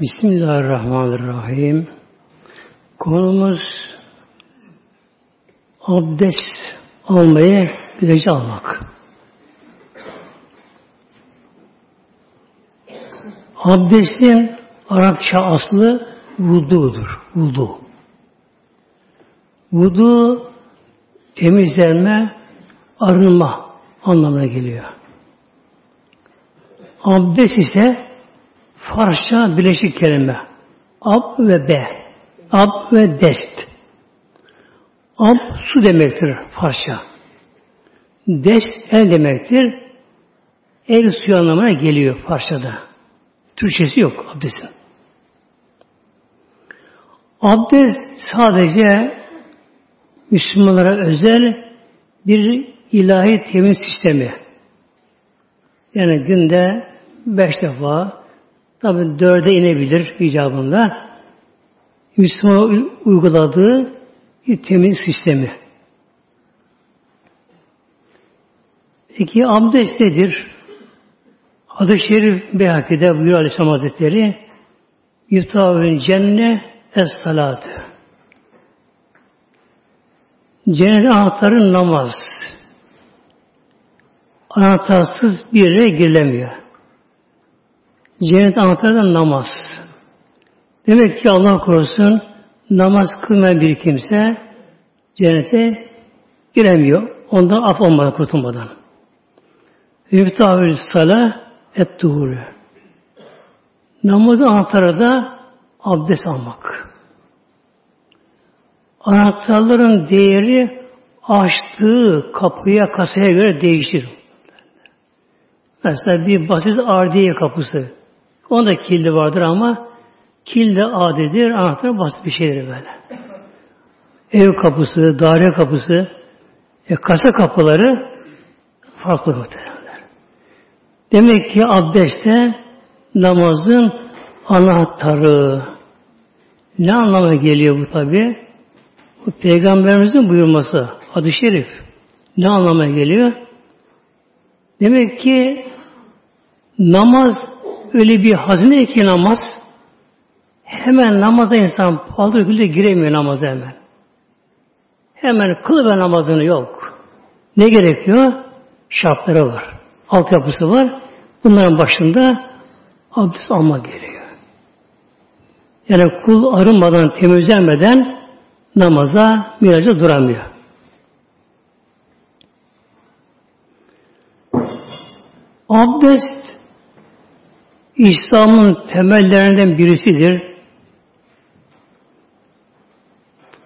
Bismillahirrahmanirrahim. Konumuz abdest almayı güzelce almak. Abdestin Arapça aslı vududur. Vudu. Vudu temizlenme, arınma anlamına geliyor. Abdest ise Farsça birleşik kelime. Ab ve be. Ab ve dest. Ab su demektir Farsça. Dest el demektir. El suyu anlamına geliyor Farsçada. Türkçesi yok abdestin. Abdest sadece Müslümanlara özel bir ilahi temin sistemi. Yani günde beş defa Tabi dörde inebilir icabında. Müslüman uyguladığı bir temiz sistemi. Peki abdest nedir? Hadis-i Şerif Beyhaki'de buyuruyor Aleyhisselam Hazretleri Yuftavün cenne es salatı. Cennet anahtarı namaz. Anahtarsız bir yere girilemiyor. Cennet anahtarı da namaz. Demek ki Allah korusun namaz kılmayan bir kimse cennete giremiyor. Ondan af olmadan, kurtulmadan. Yüftahül sala et tuhuru. Namazın anahtarı da abdest almak. Anahtarların değeri açtığı kapıya, kasaya göre değişir. Mesela bir basit ardiye kapısı. Onda kilidi vardır ama kilidi adidir, anahtar basit bir şeydir böyle. Ev kapısı, daire kapısı, e, kasa kapıları farklı muhtemelenler. Demek ki abdestte namazın anahtarı. Ne anlama geliyor bu tabi? Bu peygamberimizin buyurması, adı şerif. Ne anlama geliyor? Demek ki namaz öyle bir hazine ki namaz hemen namaza insan paldır gülle giremiyor namaza hemen. Hemen kılıver namazını yok. Ne gerekiyor? Şartları var. Altyapısı var. Bunların başında abdest almak gerekiyor. Yani kul arınmadan, temizlenmeden namaza, miraca duramıyor. Abdest İslam'ın temellerinden birisidir.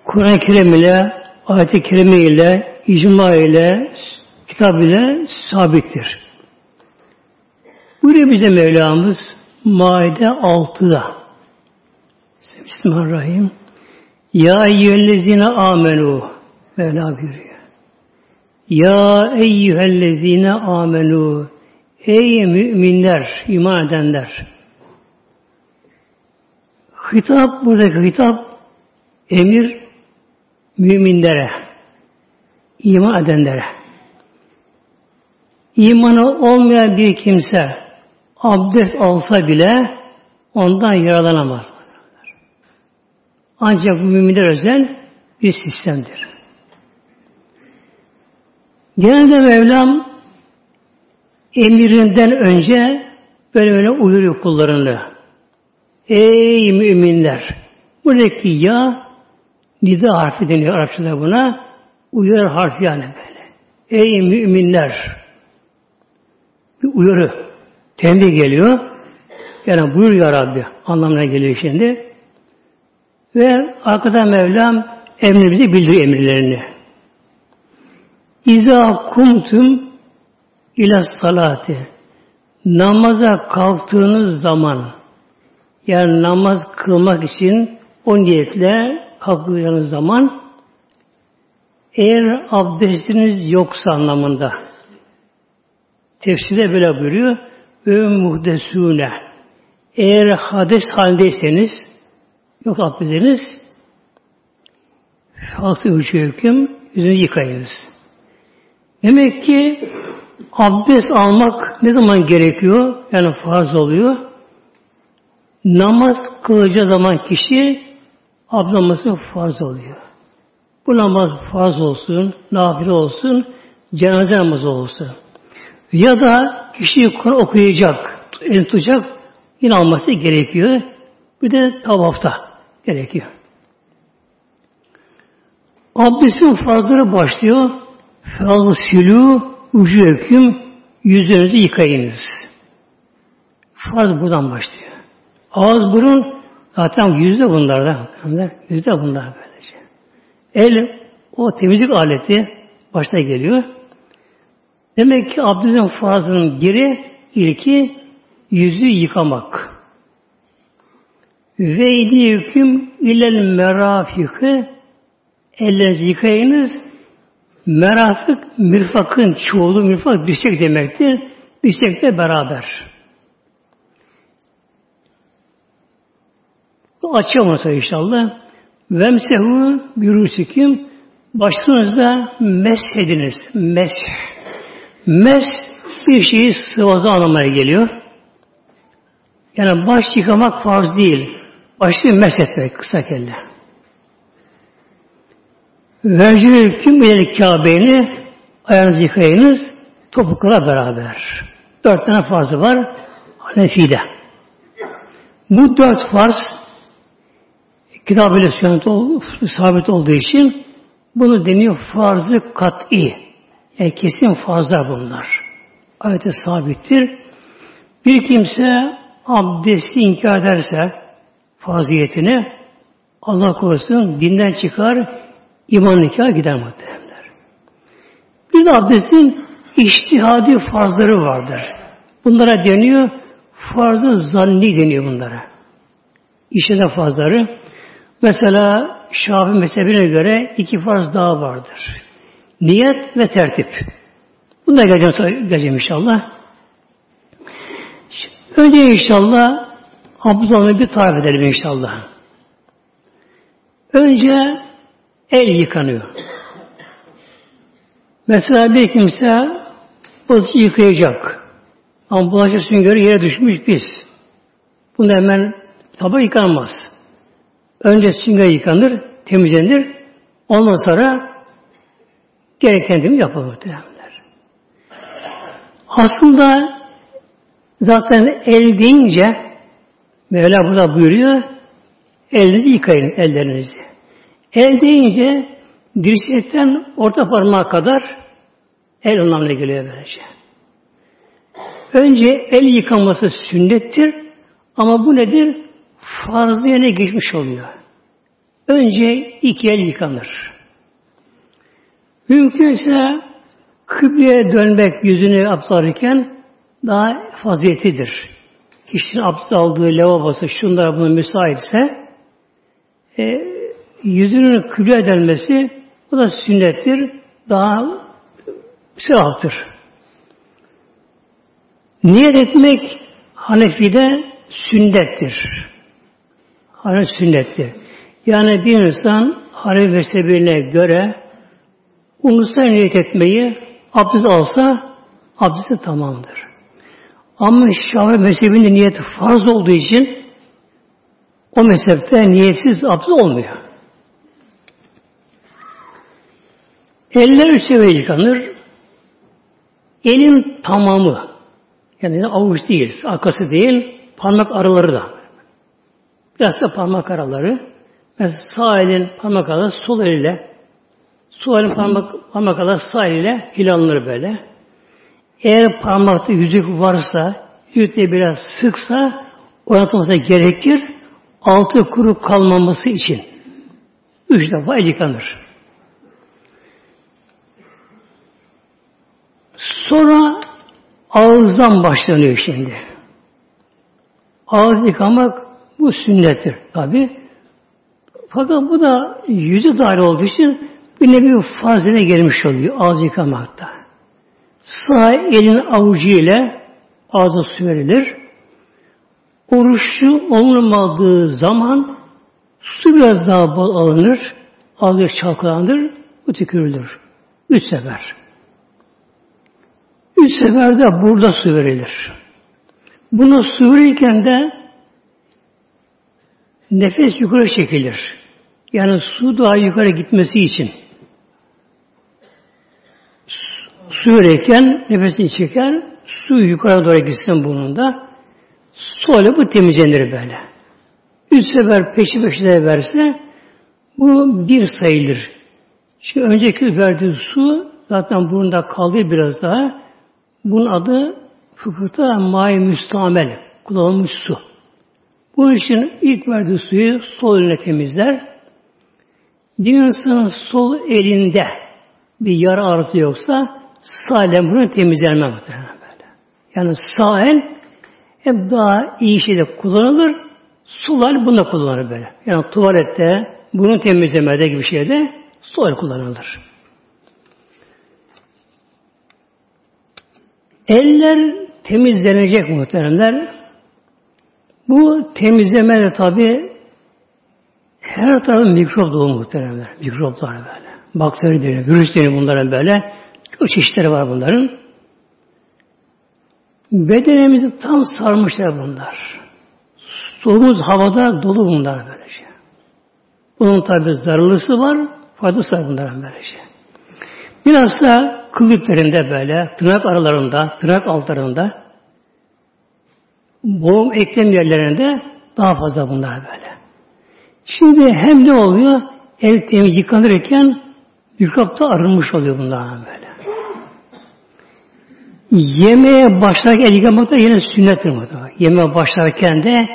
Kur'an-ı Kerim ile, ayet-i kerime ile, icma ile, kitap ile sabittir. Buyuruyor bize Mevlamız Maide 6'da. Bismillahirrahmanirrahim. Ya eyyühellezine amenu Mevla buyuruyor. Ya eyyühellezine amenu Ey müminler, iman edenler. Hitap, buradaki hitap emir müminlere, iman edenlere. İmanı olmayan bir kimse abdest alsa bile ondan yaralanamaz. Ancak bu müminler özel bir sistemdir. Genelde Mevlam emirinden önce böyle böyle uyuruyor kullarını. Ey müminler! Buradaki ya nida harfi deniyor Arapçada buna. Uyarı harfi yani böyle. Ey müminler! Bir uyarı. Tembih geliyor. Yani buyur ya Rabbi anlamına geliyor şimdi. Ve arkada Mevlam emrimizi bildiriyor emirlerini. İza kumtum İla salati. Namaza kalktığınız zaman yani namaz kılmak için o niyetle kalktığınız zaman eğer abdestiniz yoksa anlamında tefsirde böyle buyuruyor ve muhdesune eğer hades halindeyseniz yok abdestiniz altı üç hüküm yüzünü yıkayınız. Demek ki abdest almak ne zaman gerekiyor? Yani farz oluyor. namaz kılacağı zaman kişi ablaması farz oluyor. Bu namaz farz olsun, nafile olsun, cenaze namazı olsun. Ya da kişi Kur'an okuyacak, elini tutacak, yine alması gerekiyor. Bir de tavafta gerekiyor. Abdestin farzları başlıyor. Silü, ucu hüküm, yüzlerinizi yıkayınız. Farz buradan başlıyor. Ağız, burun zaten yüzde bunlarda. Yüzde bunlar böylece. El o temizlik aleti başta geliyor. Demek ki abdestin farzının biri ilki yüzü yıkamak. Ve hüküm ilel merafiki ellerinizi yıkayınız. Merafık, mirfakın çoğulu mirfak dirsek demektir. Dirsek de beraber. Açacağım onu inşallah. Vemsehu bürüsüküm başınızda meshediniz. Mesh. Mes bir şeyi sıvazı anlamaya geliyor. Yani baş yıkamak farz değil. Başı mes etmek kısa kelle. Vercül kim bilir Kabe'ni ayağınızı yıkayınız topukla beraber. Dört tane farzı var Hanefi'de. Bu dört farz kitab-ı sabit olduğu için bunu deniyor farzı kat'i. Yani kesin farzlar bunlar. Ayette sabittir. Bir kimse abdesti inkar ederse faziyetini Allah korusun dinden çıkar iman nikah gider muhtemelenler. Bir de abdestin iştihadi farzları vardır. Bunlara deniyor farzı zanni deniyor bunlara. İşte farzları. Mesela Şafii mezhebine göre iki farz daha vardır. Niyet ve tertip. Bunlar geleceğim, geleceğim inşallah. Önce inşallah abdest bir tarif edelim inşallah. Önce el yıkanıyor. Mesela bir kimse bulaşık yıkayacak. Ama bulaşık süngeri yere düşmüş pis. Bunu hemen tabi yıkanmaz. Önce sünger yıkanır, temizlenir. Ondan sonra gereken değil yapılır. Aslında zaten el deyince Mevla burada buyuruyor elinizi yıkayın ellerinizi. El deyince dirsekten orta parmağa kadar el anlamına geliyor böylece. Önce el yıkanması sünnettir ama bu nedir? Farzı yerine geçmiş oluyor. Önce iki el yıkanır. Mümkünse kıbleye dönmek yüzünü abdest daha faziyetidir. Kişinin abdest aldığı lavabosu şunlara buna müsaitse e, yüzünün kıbleye dönmesi bu da sünnettir. Daha sevaptır. Niyet etmek Hanefi'de sünnettir. Hanefi sünnettir. Yani bir insan Hanefi mezhebine göre Unutsa niyet etmeyi abdest alsa abdesti tamamdır. Ama Şafii mezhebinde niyet farz olduğu için o mezhepte niyetsiz abdest olmuyor. Eller üç seviye yıkanır. Elin tamamı yani avuç değil, arkası değil, parmak araları da. Biraz da parmak araları. Mesela sağ elin parmak araları sol eliyle Su elin parmak, parmak kadar sağ ile hilallanır böyle. Eğer parmakta yüzük varsa, yüzükte biraz sıksa oynatılması gerekir. Altı kuru kalmaması için. Üç defa yıkanır. Sonra ağızdan başlanıyor şimdi. Ağız yıkamak bu sünnettir tabi. Fakat bu da yüzü dahil olduğu için bir nevi fazile gelmiş oluyor ağız yıkamakta. Sağ elin avucu ile ağza su verilir. Oruçlu olmadığı zaman su biraz daha bol alınır. Ağzı çalkalanır. Bu tükürülür. Üç sefer. Üç seferde burada su verilir. Buna su verirken de nefes yukarı çekilir. Yani su daha yukarı gitmesi için. Su verirken nefesini çeker, su yukarı doğru gitsin burnunda. Sonra bu temizlenir böyle. Üç sefer peşi peşine verse bu bir sayılır. Çünkü önceki verdiği su zaten burnunda kaldı biraz daha. Bunun adı fıkıhta may müstamel, kullanılmış su. Bu için ilk verdiği suyu sol eline temizler. Bir insanın sol elinde bir yara ağrısı yoksa sağ el bunu temizlenme muhtemelen böyle. Yani sağ el hep daha iyi şeyde kullanılır. Sol el bunda kullanılır böyle. Yani tuvalette, bunun temizlemede gibi şeyde sol kullanılır. Eller temizlenecek muhteremler. Bu temizleme de tabi her tarafı mikrop dolu muhteremler. Mikroplar böyle. Bakteri deniyor, virüs deniyor bunların böyle. Çok çeşitleri var bunların. Bedenimizi tam sarmışlar bunlar. Solumuz havada dolu bunlar böylece. Bunun tabi zararlısı var, faydası var bunların böylece. Biraz kılıklarında böyle, tırnak aralarında, tırnak altlarında, boğum eklem yerlerinde daha fazla bunlar böyle. Şimdi hem ne oluyor? El temiz yıkanırken mikrop da arınmış oluyor bunlardan böyle. Yemeğe başlarken el yıkamak da yine sünnettir muhtemelen. Yemeğe başlarken de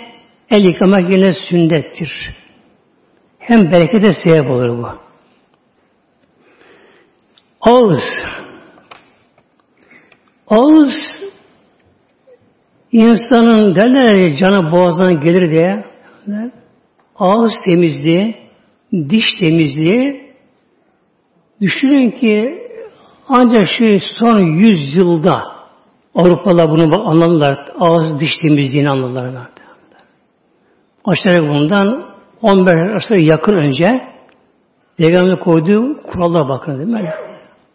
el yıkamak yine sünnettir. Hem berekete sebep olur bu. Ağız. Ağız insanın derler canı boğazdan gelir diye ağız temizliği, diş temizliği düşünün ki ancak şu son yüz yılda Avrupalılar bunu anladılar. Ağız diş temizliğini anladılar. Aşağı bundan 15 asır yakın önce Peygamber koyduğu kurallara bakın değil mi?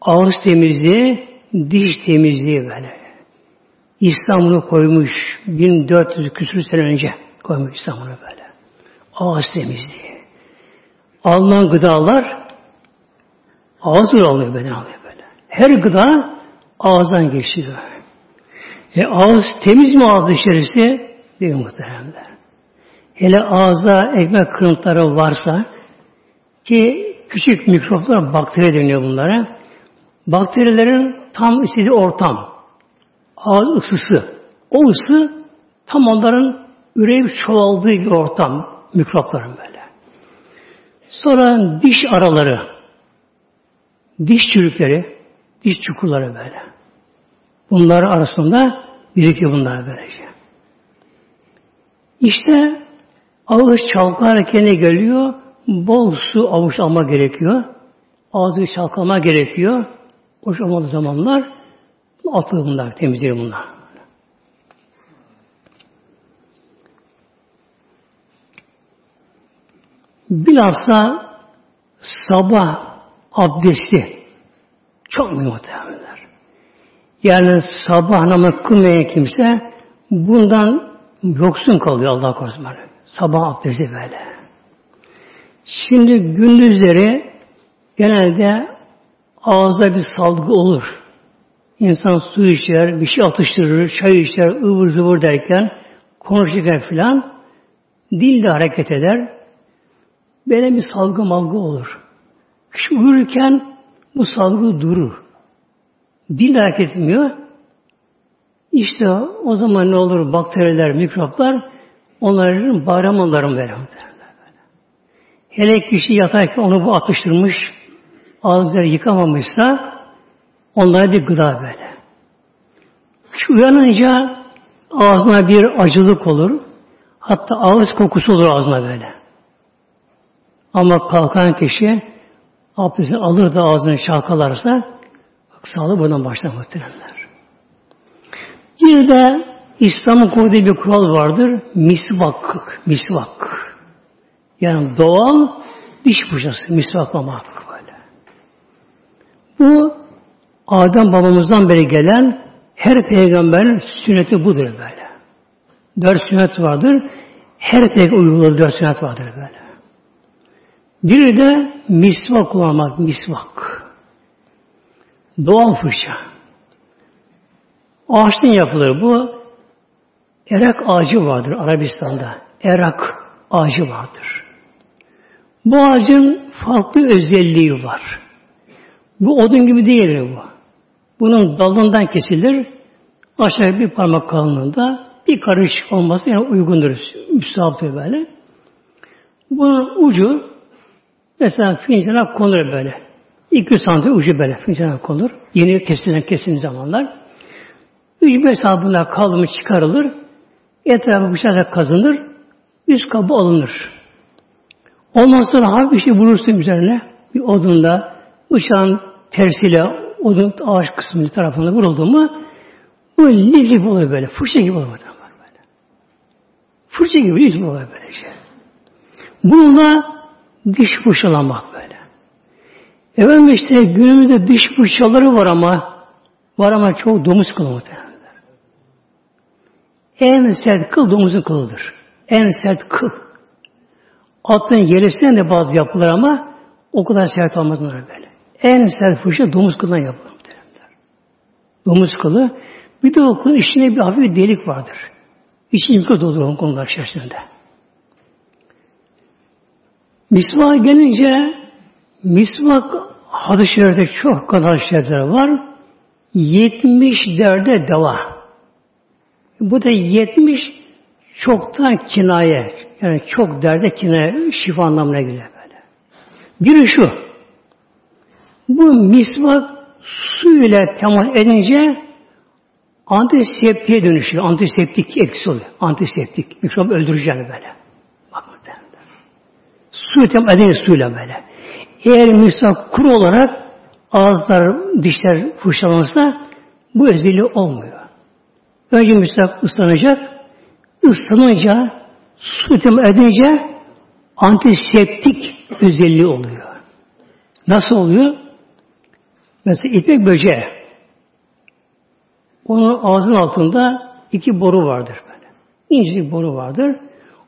Ağız temizliği, diş temizliği böyle. İslam'ını koymuş 1400 küsur sene önce koymuş İslam'ını böyle. Ağız temizliği. Alınan gıdalar ağızla alıyor beden alıyor böyle. Her gıda ağızdan geçiyor. E ağız temiz mi ağız içerisi? Değil muhteremler. Hele ağza ekmek kırıntıları varsa ki küçük mikroplar bakteri deniyor bunlara. Bakterilerin tam istediği ortam. Ağız ısısı. O ısı tam onların üreyip çoğaldığı bir ortam mikropların böyle. Sonra diş araları, diş çürükleri, diş çukurları böyle. Bunlar arasında birikiyor bunlar böylece. İşte ağız çalkalarken ne geliyor? Bol su avuç alma gerekiyor. Ağzı çalkama gerekiyor. Boş olmadığı zamanlar atılır bunlar, temizliyor bunlar. Bilhassa sabah abdesti çok muhtemelenler. Yani sabah namazı kılmayan kimse bundan yoksun kalıyor Allah korusun. Sabah abdesti böyle. Şimdi gündüzleri genelde ağızda bir salgı olur. İnsan su içer, bir şey atıştırır, çay içer, ıvır zıvır derken konuşurken filan dil de hareket eder. Böyle bir salgı malgı olur. Kişi uyurken bu salgı durur. Dil hareket etmiyor. İşte o zaman ne olur? Bakteriler, mikroplar onların bağırmalarını verir. Hele kişi yatarken onu bu atıştırmış, ağızları yıkamamışsa onlara bir gıda böyle. Şu uyanınca ağzına bir acılık olur. Hatta ağız kokusu olur ağzına böyle. Ama kalkan kişi abdestini alır da ağzını şalkalarsa bak, sağlığı buradan başlar muhteremler. Bir de İslam'ın koyduğu bir kural vardır. Misvak. Misvak. Yani doğal diş fırçası. Misvaklamak. Bu Adem babamızdan beri gelen her peygamberin sünneti budur böyle. Dört sünnet vardır. her tek uyguladığı dört sünnet vardır böyle. Biri de misvak kullanmak, misvak. Doğal fırça. Ağaçtan yapılır bu. Erak ağacı vardır Arabistan'da. Erak ağacı vardır. Bu ağacın farklı özelliği var. Bu odun gibi değildir bu. Bunun dalından kesilir. Aşağı bir parmak kalınlığında bir karış olması yani uygundur. Müstahaptır böyle. Bunun ucu mesela fincana konur böyle. 2 santim ucu böyle fincana konur. Yeni kesilen kesin zamanlar. 3-5 hesabına kalımı çıkarılır. Etrafı bıçakla kazınır. Üst kabı alınır. Ondan sonra hafif bir şey vurursun üzerine. Bir odunda bıçağın tersiyle odun ağaç kısmının tarafına vuruldu mu bu lif gibi oluyor böyle. Fırça gibi oluyor böyle. Fırça gibi lif oluyor böyle şey. Bununla diş fırçalamak böyle. Efendim işte günümüzde diş fırçaları var ama var ama çok domuz kılı muhtemelen. En sert kıl domuzun kılıdır. En sert kıl. Atın yerisinden de bazı yapılır ama o kadar sert olmaz böyle. En sert fırça domuz kılından yapılır. Domuz kılı. Bir de o kılın içinde bir hafif bir delik vardır. İçin yıkı doldur konular içerisinde. Misvak gelince misvak şerifte çok kadar şeyler var. 70 derde deva. Bu da 70 çoktan kinaye. Yani çok derde kinaye şifa anlamına geliyor böyle. Biri şu. Bu misvak su ile temas edince antiseptiğe dönüşüyor. Antiseptik etkisi oluyor. Antiseptik. Mikrop öldürücü yani böyle. Bak Su temas edince suyla böyle. Eğer misvak kuru olarak ağızlar, dişler fırçalanırsa bu özelliği olmuyor. Önce misvak ıslanacak. Islanınca su temas edince antiseptik özelliği oluyor. Nasıl oluyor? Mesela ipek böceği. Onun ağzının altında iki boru vardır böyle. İnce bir boru vardır.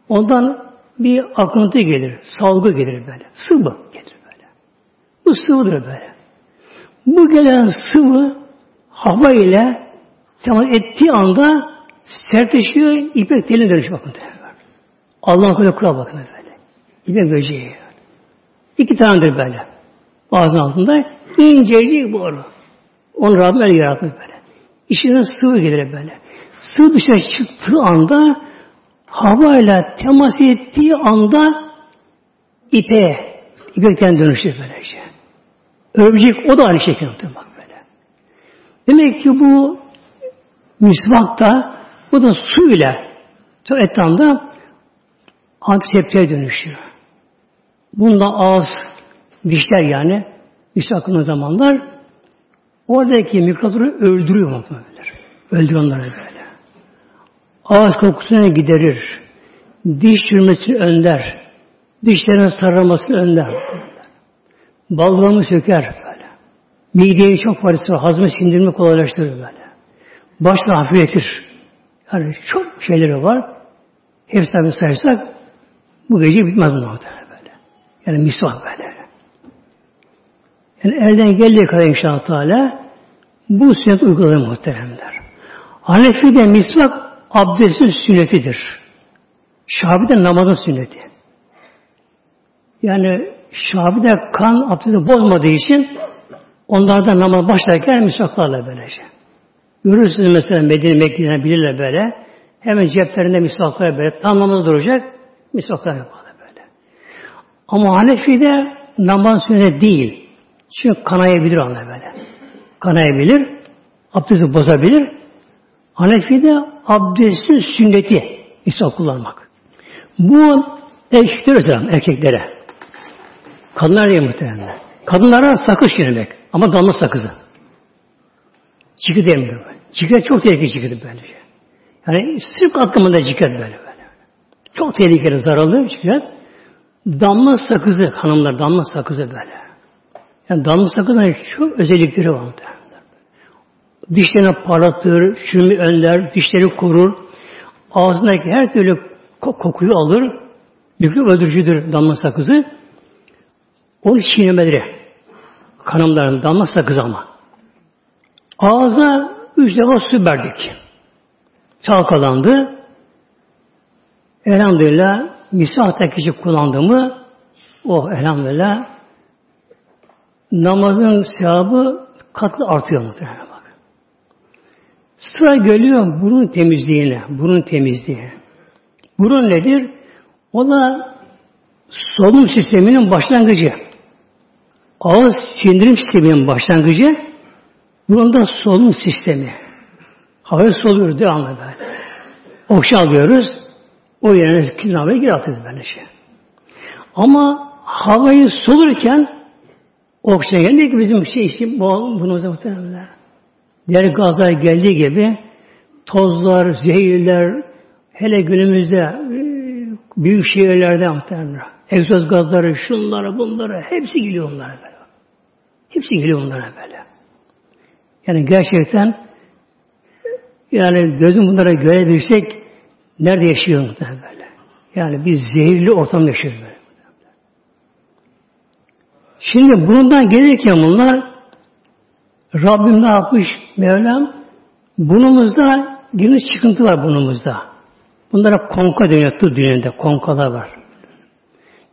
Ondan bir akıntı gelir, salgı gelir böyle. Sıvı gelir böyle. Bu sıvıdır böyle. Bu gelen sıvı hava ile temas ettiği anda sertleşiyor, ipek teline dönüşüyor bakın. Allah'ın kule kural bakın böyle. İpek böceği. İki tanedir böyle. Ağzının altında incecik boru. Onu Rabbim öyle yaratmış böyle. İçine sıvı gelir böyle. Sıvı dışarı çıktığı anda havayla temas ettiği anda ipe, ipekten dönüşür böylece. Örümcek o da aynı şekilde bak böyle. Demek ki bu misvakta bu da su ile etrafında antiseptiğe dönüşüyor. Bunda ağız, dişler yani misvak zamanlar oradaki mikropları öldürüyor muhtemelen. Öldürüyor onları böyle. Ağız kokusunu giderir. Diş çürümesini önler. Dişlerin sarılmasını önler. Balgamı söker böyle. Mideyi çok faydası var. Hazmı sindirme kolaylaştırır böyle. Başla hafifletir. Yani çok şeyleri var. Hepsinden sayarsak bu gece bitmez bu böyle. Yani misvak böyle. Yani elden geldiği kadar inşallah Teala bu sünnet uygulanır muhteremler. Hanefi'de misvak abdestin sünnetidir. Şafi'de namazın sünneti. Yani Şafi'de kan abdesti bozmadığı için onlardan namaz başlarken misvaklarla böylece. Görürsünüz mesela Medine Mekke'den bilirler böyle. Hemen ceplerinde misvaklar böyle. Tam namaz duracak. Misvaklar yaparlar böyle. Ama Hanefi'de namaz sünnet değil. Çünkü kanayabilir onlar böyle. Kanayabilir. Abdesti bozabilir. Hanefi'de abdestin sünneti İsa kullanmak. Bu erkekler özel erkeklere. Kadınlar değil muhtemelen. Kadınlara sakız çiğnemek. Ama damla sakızı. Çiki değil mi? Çiket çok tehlikeli çikidir böylece. Yani sırf atkamında çiket böyle böyle. Çok tehlikeli, zararlı çiket. Damla sakızı, hanımlar damla sakızı böyle. Yani damla sakızın çok özellikleri var. Dişlerini parlatır, şunu önler, dişleri korur. Ağzındaki her türlü kokuyu alır. Mikrop öldürücüdür damla sakızı. Onu çiğnemeleri. Kanımların damla sakızı ama. Ağza üç defa su verdik. Çalkalandı. Elhamdülillah misafir kişi kullandı mı o elhamdülillah namazın sevabı katlı artıyor muhtemelen bak. Sıra geliyor burun temizliğine, burun temizliği. Burun nedir? O da solunum sisteminin başlangıcı. Ağız sindirim sisteminin başlangıcı, burunda solunum sistemi. Havayı soluyoruz devamlı böyle. Okşa alıyoruz, o yerine kinavaya geri atıyoruz böyle şey. Ama havayı solurken oksijen gelmiyor ki bizim şey işim bunu da muhtemelen. Diğer gazlar geldiği gibi tozlar, zehirler, hele günümüzde e, büyük şehirlerde muhtemelen egzoz gazları, şunları, bunları hepsi geliyor onlara böyle. Hepsi geliyor onlara böyle. Yani gerçekten yani gözüm bunlara görebilsek nerede yaşıyor muhtemelen böyle. Yani biz zehirli ortam yaşıyoruz. Şimdi bundan gelirken bunlar Rabbim ne yapmış Mevlam? Bunumuzda geniş çıkıntı var bunumuzda. Bunlara konka deniyor tıp dünyasında konkalar var.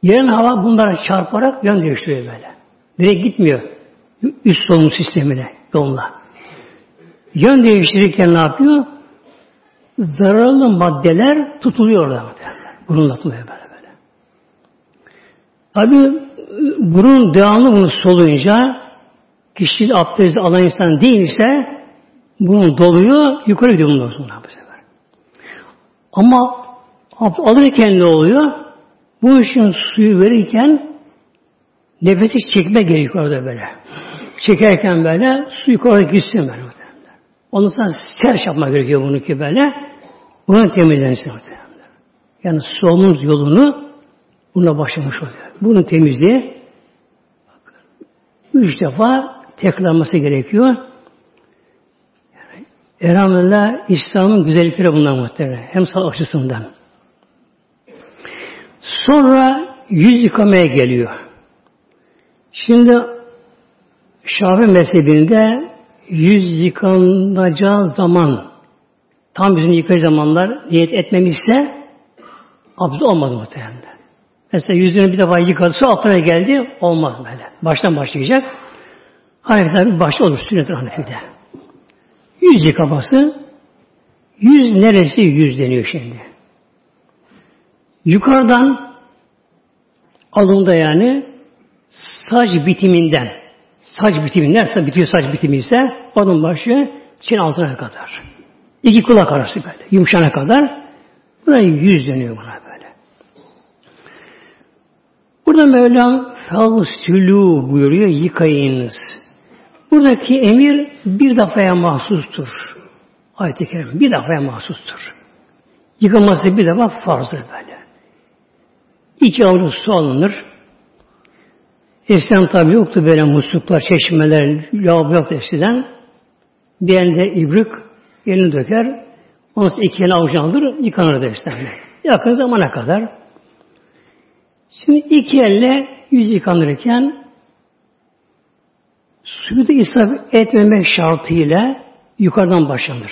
Yeren hava bunlara çarparak yön değiştiriyor böyle. Direkt gitmiyor. Üst solunum sistemine yoluna. Yön değiştirirken ne yapıyor? Zararlı maddeler tutuluyor orada. Burunla tutuluyor böyle. Tabi burun devamlı bunu soluyunca kişi abdest alan insan değilse bunun doluyor, yukarı gidiyor bundan sonra bu sefer. Ama alırken ne oluyor? Bu işin suyu verirken nefesi çekme gerekiyor orada böyle. Çekerken böyle su yukarı gitsin böyle. Ondan sonra ters yapma gerekiyor bunu ki böyle. Bunu temizlensin. Yani solunum yolunu buna başlamış oluyor. Bunun temizliği üç defa tekrarlaması gerekiyor. Elhamdülillah İslam'ın güzellikleri bunlar muhtemelen. Hem sağlık açısından. Sonra yüz yıkamaya geliyor. Şimdi Şafii mezhebinde yüz yıkanacağı zaman tam yüzünü yıkayacağı zamanlar niyet etmemişse abdest olmaz muhtemelen. Mesela yüzünü bir defa yıkadı, su altına geldi, olmaz böyle. Baştan başlayacak. Hanefi'de tabi başta olur sünnettir Hanefi'de. Yüz yıkaması, yüz neresi yüz deniyor şimdi. Yukarıdan alında yani saç bitiminden saç bitiminden bitiyor saç bitimi ise onun başı çin altına kadar. İki kulak arası böyle. Yumuşana kadar. Buna yüz dönüyor buna böyle. Burada Mevlam Felsülü buyuruyor yıkayınız. Buradaki emir bir defaya mahsustur. Ayet-i Kerim bir defaya mahsustur. Yıkaması bir defa farzdır böyle. İki avuç su alınır. Eskiden tabi yoktu böyle musluklar, çeşmeler, lavabo yoktu eskiden. Bir elinde ibrik, elini döker, onu iki elini avucuna alır, yıkanırdı eskiden. Yakın zamana kadar. Şimdi iki elle yüz yıkanırken suyu da israf etmemek şartıyla yukarıdan başlanır.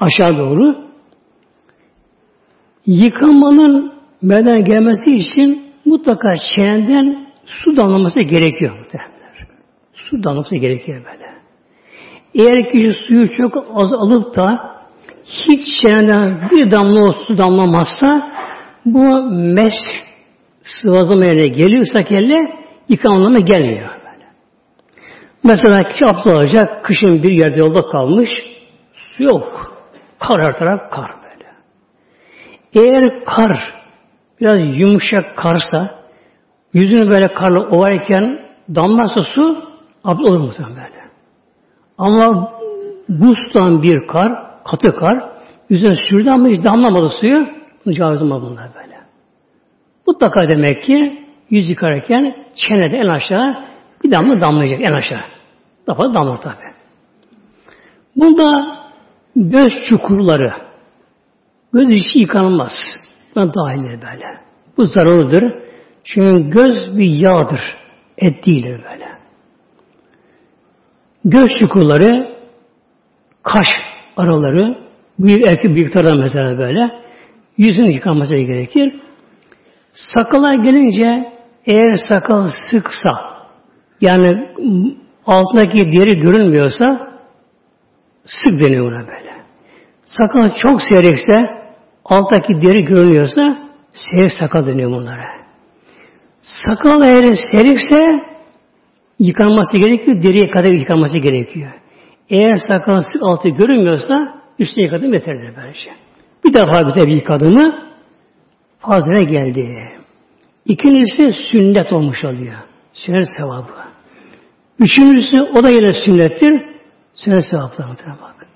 Aşağı doğru. Yıkamanın meden gelmesi için mutlaka çeneden su damlaması gerekiyor muhtemelenler. Su damlaması gerekiyor böyle. Eğer kişi suyu çok az alıp da hiç çeneden bir damla su damlamazsa bu mes sıvazlama yerine kelle yıkama anlamına gelmiyor. Böyle. Mesela kişi abdest kışın bir yerde yolda kalmış, su yok. Kar her taraf kar böyle. Eğer kar biraz yumuşak karsa, Yüzünü böyle karla ovarken damlarsa su abdest olur muhtemelen böyle. Ama buzdan bir kar, katı kar, yüzüne sürdü ama hiç damlamadı suyu, caiz olmaz bunlar böyle. Mutlaka demek ki yüz yıkarken çenede en aşağı bir damla damlayacak en aşağı. Daha damlar tabi. Bunda göz çukurları, göz içi yıkanılmaz. Buna dahil böyle. Bu zararlıdır. Çünkü göz bir yağdır. Et değildir böyle. Göz çukurları, kaş araları, büyük erkek büyüklerden mesela böyle, yüzün yıkanması gerekir. Sakala gelince eğer sakal sıksa, yani altındaki deri görünmüyorsa sık deniyor buna böyle. Sakal çok seyrekse, alttaki deri görünüyorsa seyrek sakal deniyor bunlara. Sakal eğer serikse yıkanması gerekiyor, deriye kadar yıkanması gerekiyor. Eğer sakal sık altı görünmüyorsa üstüne yıkadım yeterlidir böylece. Bir defa bir yıkadı fazla geldi. İkincisi sünnet olmuş oluyor. Sünnet sevabı. Üçüncüsü o da yine sünnettir. Sünnet sevaplarına bak.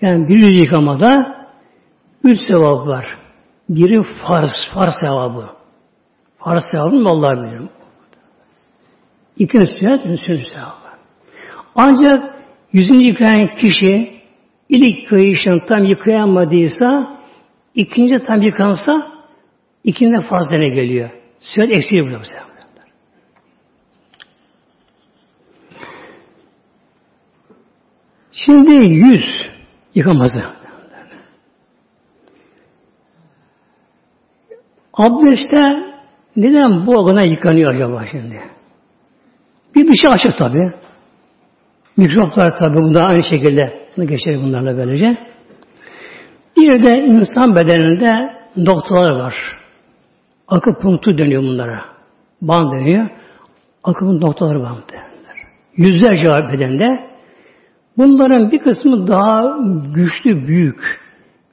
Yani bir yıkamada üç sevap var. Biri farz, farz sevabı. Farz sevabı mı Allah bilir. İkincisi sünnet, sünnet sevabı. Ancak yüzünü yıkayan kişi ilk kıyışını tam yıkayamadıysa ikinci tam yıkansa ikinci fazla ne geliyor? Sünnet eksiği buluyor bu Şimdi yüz yıkamazı. Abdestte neden bu organa yıkanıyor acaba şimdi? Bir şey açık tabi. Mikroplar tabi bunda aynı şekilde bunu geçer bunlarla böylece. Bir de insan bedeninde noktalar var. Akupunktur deniyor bunlara. Ban deniyor. Akımın noktaları var derler. Yüzlerce var bedende. Bunların bir kısmı daha güçlü, büyük.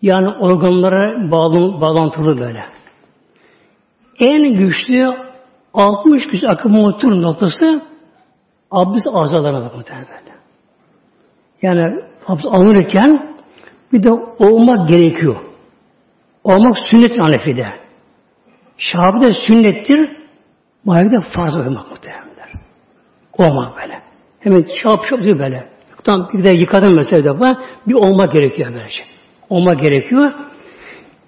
Yani organlara bağlı, bağlantılı böyle. En güçlü 60 güç akupunktur noktası abdest azalarına bak böyle. Yani abdest alınırken bir de olmak gerekiyor. Olmak sünnet Hanefi'de. Şahabide sünnettir, Malik'de farz olmak muhtemelenler. Olmak böyle. Hemen şap şap diyor böyle. Tam bir de yıkadım mesela defa bir olmak gerekiyor böylece. Olmak gerekiyor.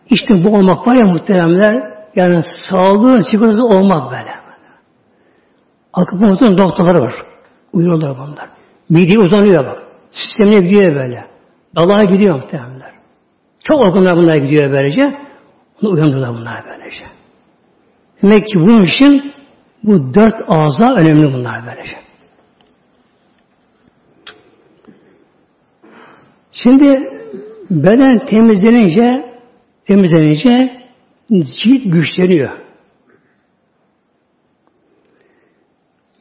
İşte bu olmak var ya muhteremler yani sağlığın sigortası olmak böyle. Akupunkturun doktorları var. Uyuyorlar bunlar. Mideye uzanıyor bak. Sistemine gidiyor böyle. Dalağa gidiyor muhtemelenler. Çok organlar bunlar gidiyor böylece. Bunu uyandırıyorlar bunlar böylece. Demek ki bunun için bu dört ağza önemli bunlar böylece. Şimdi beden temizlenince temizlenince cilt güçleniyor.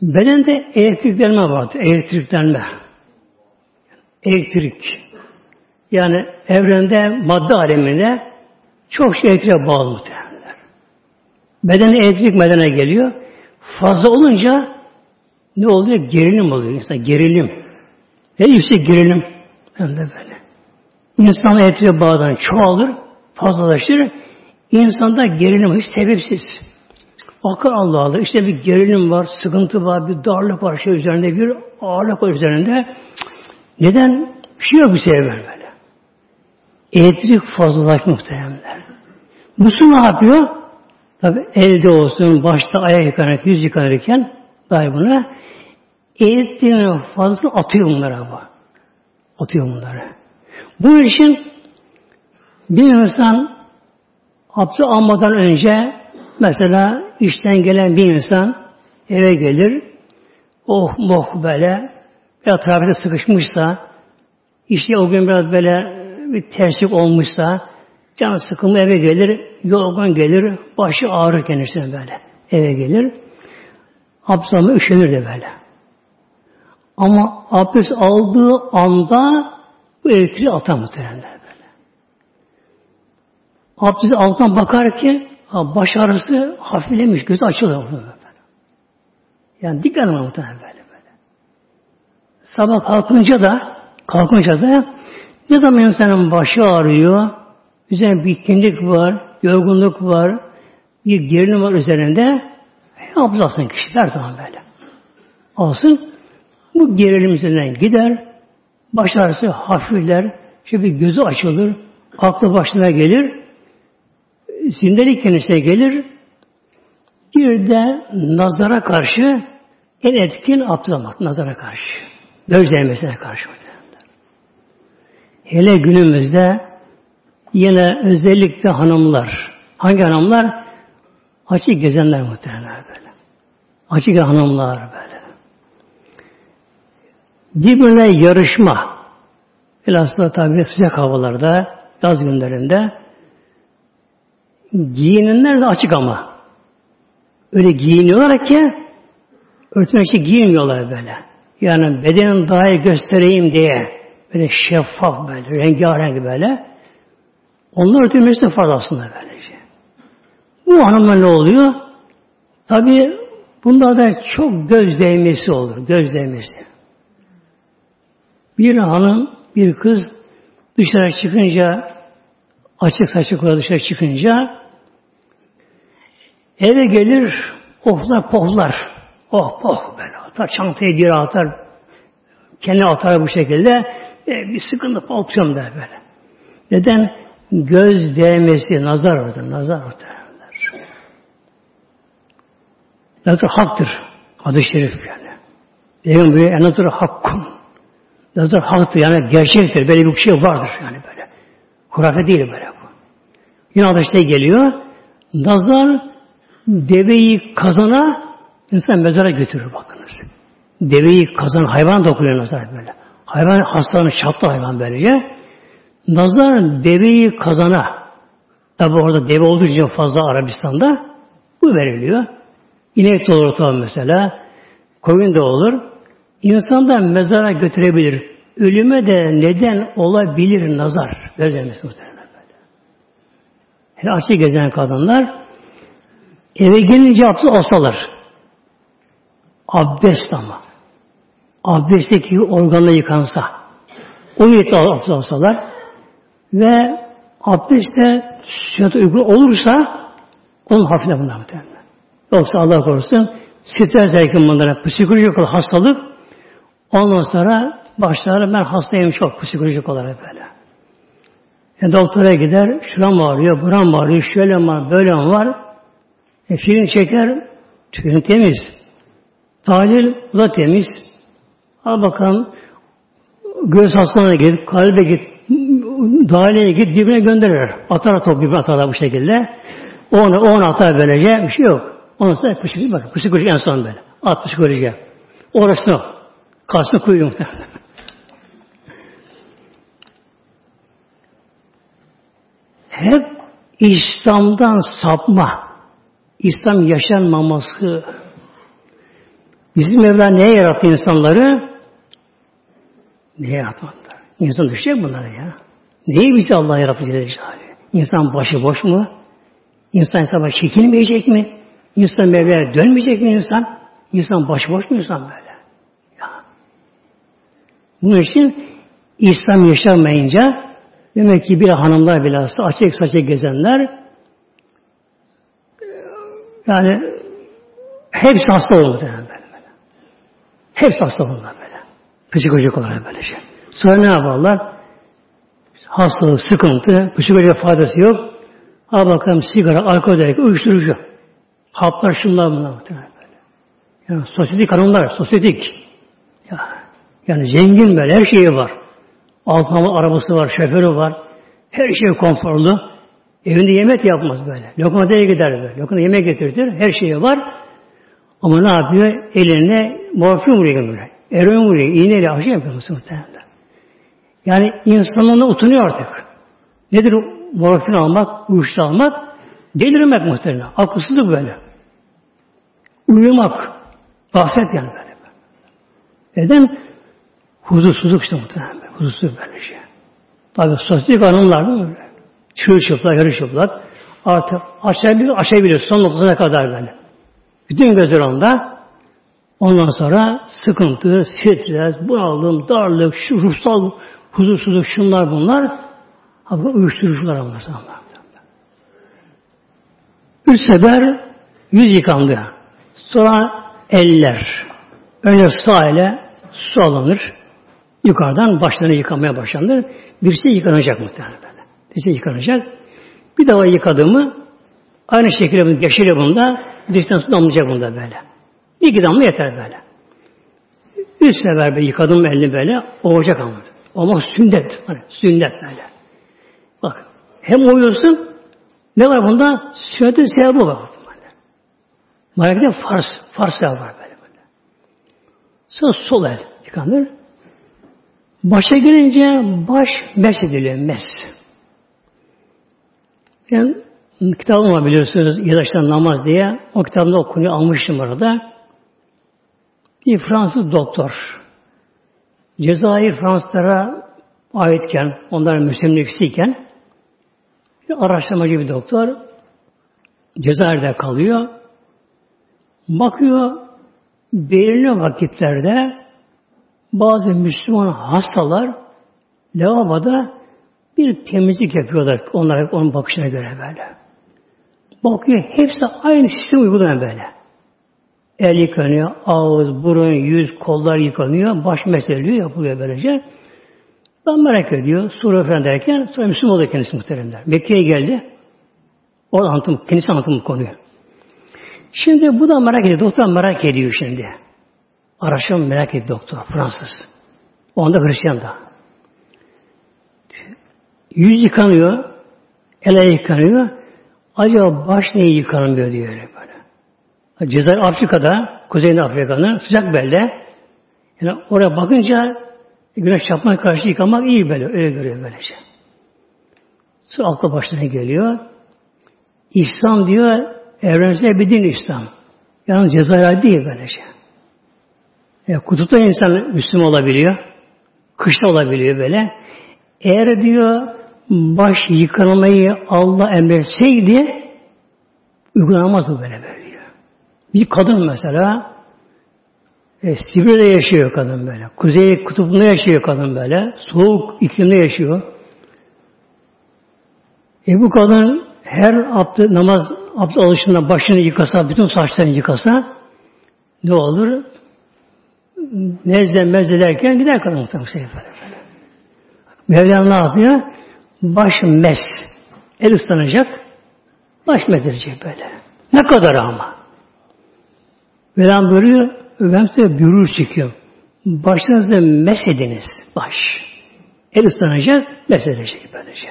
Bedende elektriklenme vardır. Elektriklenme. Elektrik. Yani evrende madde aleminde çok şey elektriğe bağlı. Beden elektrik medene geliyor. Fazla olunca ne oluyor? Gerilim oluyor. İnsan gerilim. Ne yüksek gerilim. Hem de böyle. İnsan elektriğe bağdan çoğalır, fazlalaşır. İnsanda gerilim hiç sebepsiz. Bakar Allah Allah. İşte bir gerilim var, sıkıntı var, bir darlık var şey üzerinde, bir ağırlık var üzerinde. Neden? Bir şey yok bir sebep böyle. Elektrik fazlalaşmış muhteremler. Bu su ne yapıyor? Tabi elde olsun, başta ayak yıkanırken, yüz yıkanırken dahi buna elektriğin fazlasını atıyor bunlara bu. Atıyor bunları. Bu için bir insan abdest almadan önce mesela işten gelen bir insan eve gelir oh moh böyle trafikte sıkışmışsa işte o gün biraz böyle bir terslik olmuşsa can sıkımı eve gelir yorgun gelir başı ağrır kendisine böyle eve gelir abdest üşenir de böyle ama abdest aldığı anda bu elektriği atan muhtemelen böyle. Abdest alttan bakar ki ha, baş ağrısı hafiflemiş, gözü açılıyor. Böyle. Yani dikkat edin muhtemelen böyle, böyle. Sabah kalkınca da kalkınca da ne zaman insanın başı ağrıyor, üzerine bitkinlik var, yorgunluk var, bir gerilim var üzerinde, e, abdest alsın kişi her zaman böyle. Alsın, bu gerilim üzerinden gider, baş ağrısı hafifler, işte bir gözü açılır, aklı başına gelir, zindelik kendisine gelir. Bir de nazara karşı en etkin abdest nazara karşı. Göz değmesine karşı. Hele günümüzde yine özellikle hanımlar. Hangi hanımlar? Açık gezenler muhtemelen böyle. Açık hanımlar böyle. Birbirine yarışma. Bilhassa tabi sıcak havalarda, yaz günlerinde giyinenler de açık ama. Öyle giyiniyorlar ki örtmek için giyinmiyorlar böyle. Yani bedenin daha iyi göstereyim diye böyle şeffaf böyle, rengarenk böyle. Onlar örtülmesi de farz aslında böylece. Bu hanımlar ne oluyor? Tabi bunlarda çok göz değmesi olur. Göz değmesi. Bir hanım, bir kız dışarı çıkınca açık saçık olarak dışarı çıkınca eve gelir oflar pohlar. Oh poh böyle atar. Çantayı bir atar. Kendi atar bu şekilde. E, bir sıkıntı paltıyorum der böyle. Neden? Göz değmesi, nazar orada. Nazar orada. Nazar haktır. Hadis-i şerif yani. Peygamber nazar hakkun. Nazar haktır yani gerçektir. Böyle bir şey vardır yani böyle. Hurafe değil böyle bu. Yine hadiste geliyor. Nazar deveyi kazana insan mezara götürür bakınız. Deveyi kazan hayvan dokunuyor nazar böyle. Hayvan hastanın çatlı hayvan böylece. Nazar deveyi kazana tabi orada deve olduğu için fazla Arabistan'da bu veriliyor. İnek de olur tabi mesela. Koyun da olur. İnsan da mezara götürebilir. Ölüme de neden olabilir nazar. Böyle demesi muhtemelen böyle. Her açık gezen kadınlar eve gelince abdest alsalar. Abdest ama. Abdestteki organla yıkansa. O niyetle abdest alsalar ve abdestte sünnete uygun olursa onun hafifle bunlar muhtemelen. Yoksa Allah korusun stres zevkin bunlara psikolojik olarak hastalık ondan sonra başlar ben hastayım çok psikolojik olarak böyle. Yani e, doktora gider, şuram ağrıyor, buram ağrıyor, şöyle var, böyle var. E, film çeker, tüyün temiz. Tahlil, bu da temiz. Al bakalım, göğüs hastalığına git, kalbe git, dahileye git, dibine gönderir. Atar top gibi atar bu şekilde. Onu, onu atar böylece, bir şey yok. Ondan sonra psikoloji, bakın psikoloji en son böyle. At psikoloji. Orası o. Koyuyor muhtemelen. Hep İslam'dan sapma. İslam yaşanmaması. Bizim Mevla neye yarattı insanları? Neye yarattı İnsan düşecek bunlara ya. Neyi bizi Allah yarattı Celle İnsan başı boş mu? İnsan hesaba çekilmeyecek mi? İnsan Mevla'ya dönmeyecek mi insan? İnsan başıboş mu insan böyle? Ya. Bunun için İslam yaşamayınca demek ki bir hanımlar bilhassa açık saçık gezenler yani hepsi hasta olur yani böyle. böyle. Hepsi hasta olurlar böyle. Psikolojik olarak böyle şey. Sonra ne yaparlar? Hastalık, sıkıntı, psikolojik faydası yok. Al bakalım sigara, alkol, uyuşturucu. Haplar şunlar bunlar muhtemelen böyle. Yani sosyetik hanımlar, sosyetik. Ya, yani zengin böyle, her şeyi var. Altın arabası var, şoförü var. Her şey konforlu. Evinde yemek yapmaz böyle. Lokantaya gider böyle. Lokanta yemek getirir. Her şeyi var. Ama ne yapıyor? Eline morfin vuruyor böyle. Eroin vuruyor. İğneyle aşı yapıyor muhtemelen. Yani insanlığına utanıyor artık. Nedir morfin almak, uyuşturucu almak? Delirmek muhtemelen. Akılsızlık böyle. Uyumak. Gaflet yani böyle. Neden? Huzursuzluk işte muhtemelen. Huzursuzluk böyle şey. Tabi sosyal kanunlar değil mi? Çığır çıplak, yarı çıplak. Artık aşabilir, aşabilir. Son noktasına kadar böyle. Bütün gözler onda. Ondan sonra sıkıntı, stres, bunalım, darlık, şu ruhsal huzursuzluk, şunlar bunlar. Abi uyuşturucular onlar. Üç sefer yüz yıkandı. Sonra eller. Önce sağ ile su alınır. Yukarıdan başlarını yıkamaya başlanır. Birisi yıkanacak muhtemelen. Birisi yıkanacak. Bir defa yıkadı mı Aynı şekilde bunu geçiriyor bunda. Dıştan su damlayacak bunda böyle. Bir iki damla yeter böyle. Üç sefer böyle yıkadım elini böyle. Olacak ama. Ama sünnet. Hani sünnet böyle. Bak. Hem uyuyorsun ne var bunda? Sünnetin sevabı var. Malakide farz. Farz sevabı var böyle. böyle. Sonra sol el yıkanır. Başa gelince baş mes ediliyor. Mes. Yani kitabım var biliyorsunuz Yadaş'tan namaz diye. O kitabımda okunuyor almıştım orada. Bir Fransız doktor. Cezayir Fransızlara aitken, onların müsemliksiyken bir araştırmacı bir doktor Cezayir'de kalıyor. Bakıyor belirli vakitlerde bazı Müslüman hastalar lavaboda bir temizlik yapıyorlar onlar onun bakışına göre böyle. Bakıyor hepsi aynı sistem uygulayan böyle. El yıkanıyor, ağız, burun, yüz, kollar yıkanıyor, baş meseleliyor, yapılıyor böylece. Ben merak ediyor, sure falan derken, sonra Müslüman oluyor kendisi muhteremler. Mekke'ye geldi, orada anlatım, kendisi anlatım konuyu. Şimdi bu da merak ediyor, doktor merak ediyor şimdi. Araştırma merak ediyor doktor, Fransız. Onda Hristiyan da. Yüz yıkanıyor, ele yıkanıyor. Acaba baş niye yıkanmıyor diyor öyle böyle. Cezayir Afrika'da, Kuzeyinde Afrika'nın sıcak belde. Yani oraya bakınca güneş çarpmaya karşı yıkamak iyi böyle, öyle görüyor böylece. Sonra aklı başına geliyor. İslam diyor, evrensel bir din İslam. Yani Cezayir değil böylece. Yani kutupta insan Müslüman olabiliyor. Kışta olabiliyor böyle. Eğer diyor baş yıkanmayı Allah emretseydi uygulanamazdı böyle böyle. Bir kadın mesela e, Sibirya'da yaşıyor kadın böyle. Kuzey kutupunda yaşıyor kadın böyle. Soğuk iklimde yaşıyor. E bu kadın her abdü, namaz abdest alışında başını yıkasa, bütün saçlarını yıkasa ne olur? Nezle mezle derken gider kadın muhtemelen. Mevlam ne yapıyor? Baş mes. El ıslanacak. Baş medirecek böyle. Ne kadar ama. Mevlam buyuruyor. Ben size bürür çekiyorum. Başınızda mes ediniz. Baş. El ıslanacak. Mes edecek böylece.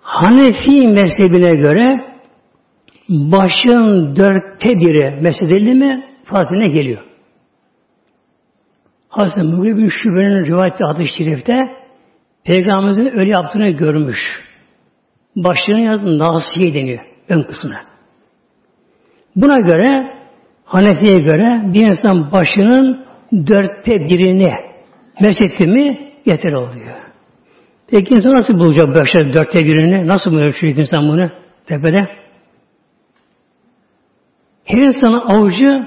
Hanefi mezhebine göre başın dörtte biri mesedildi mi fazline geliyor. Hazreti Mughire bin Şübe'nin rivayeti adı şerifte Peygamberimizin öyle yaptığını görmüş. Başlığına yazdı Nasiye deniyor ön kısmına. Buna göre Hanefi'ye göre bir insan başının dörtte birini mesetti mi yeter oluyor. Peki insan nasıl bulacak başının dörtte birini? Nasıl buluyor şu insan bunu tepede? Her insanın avucu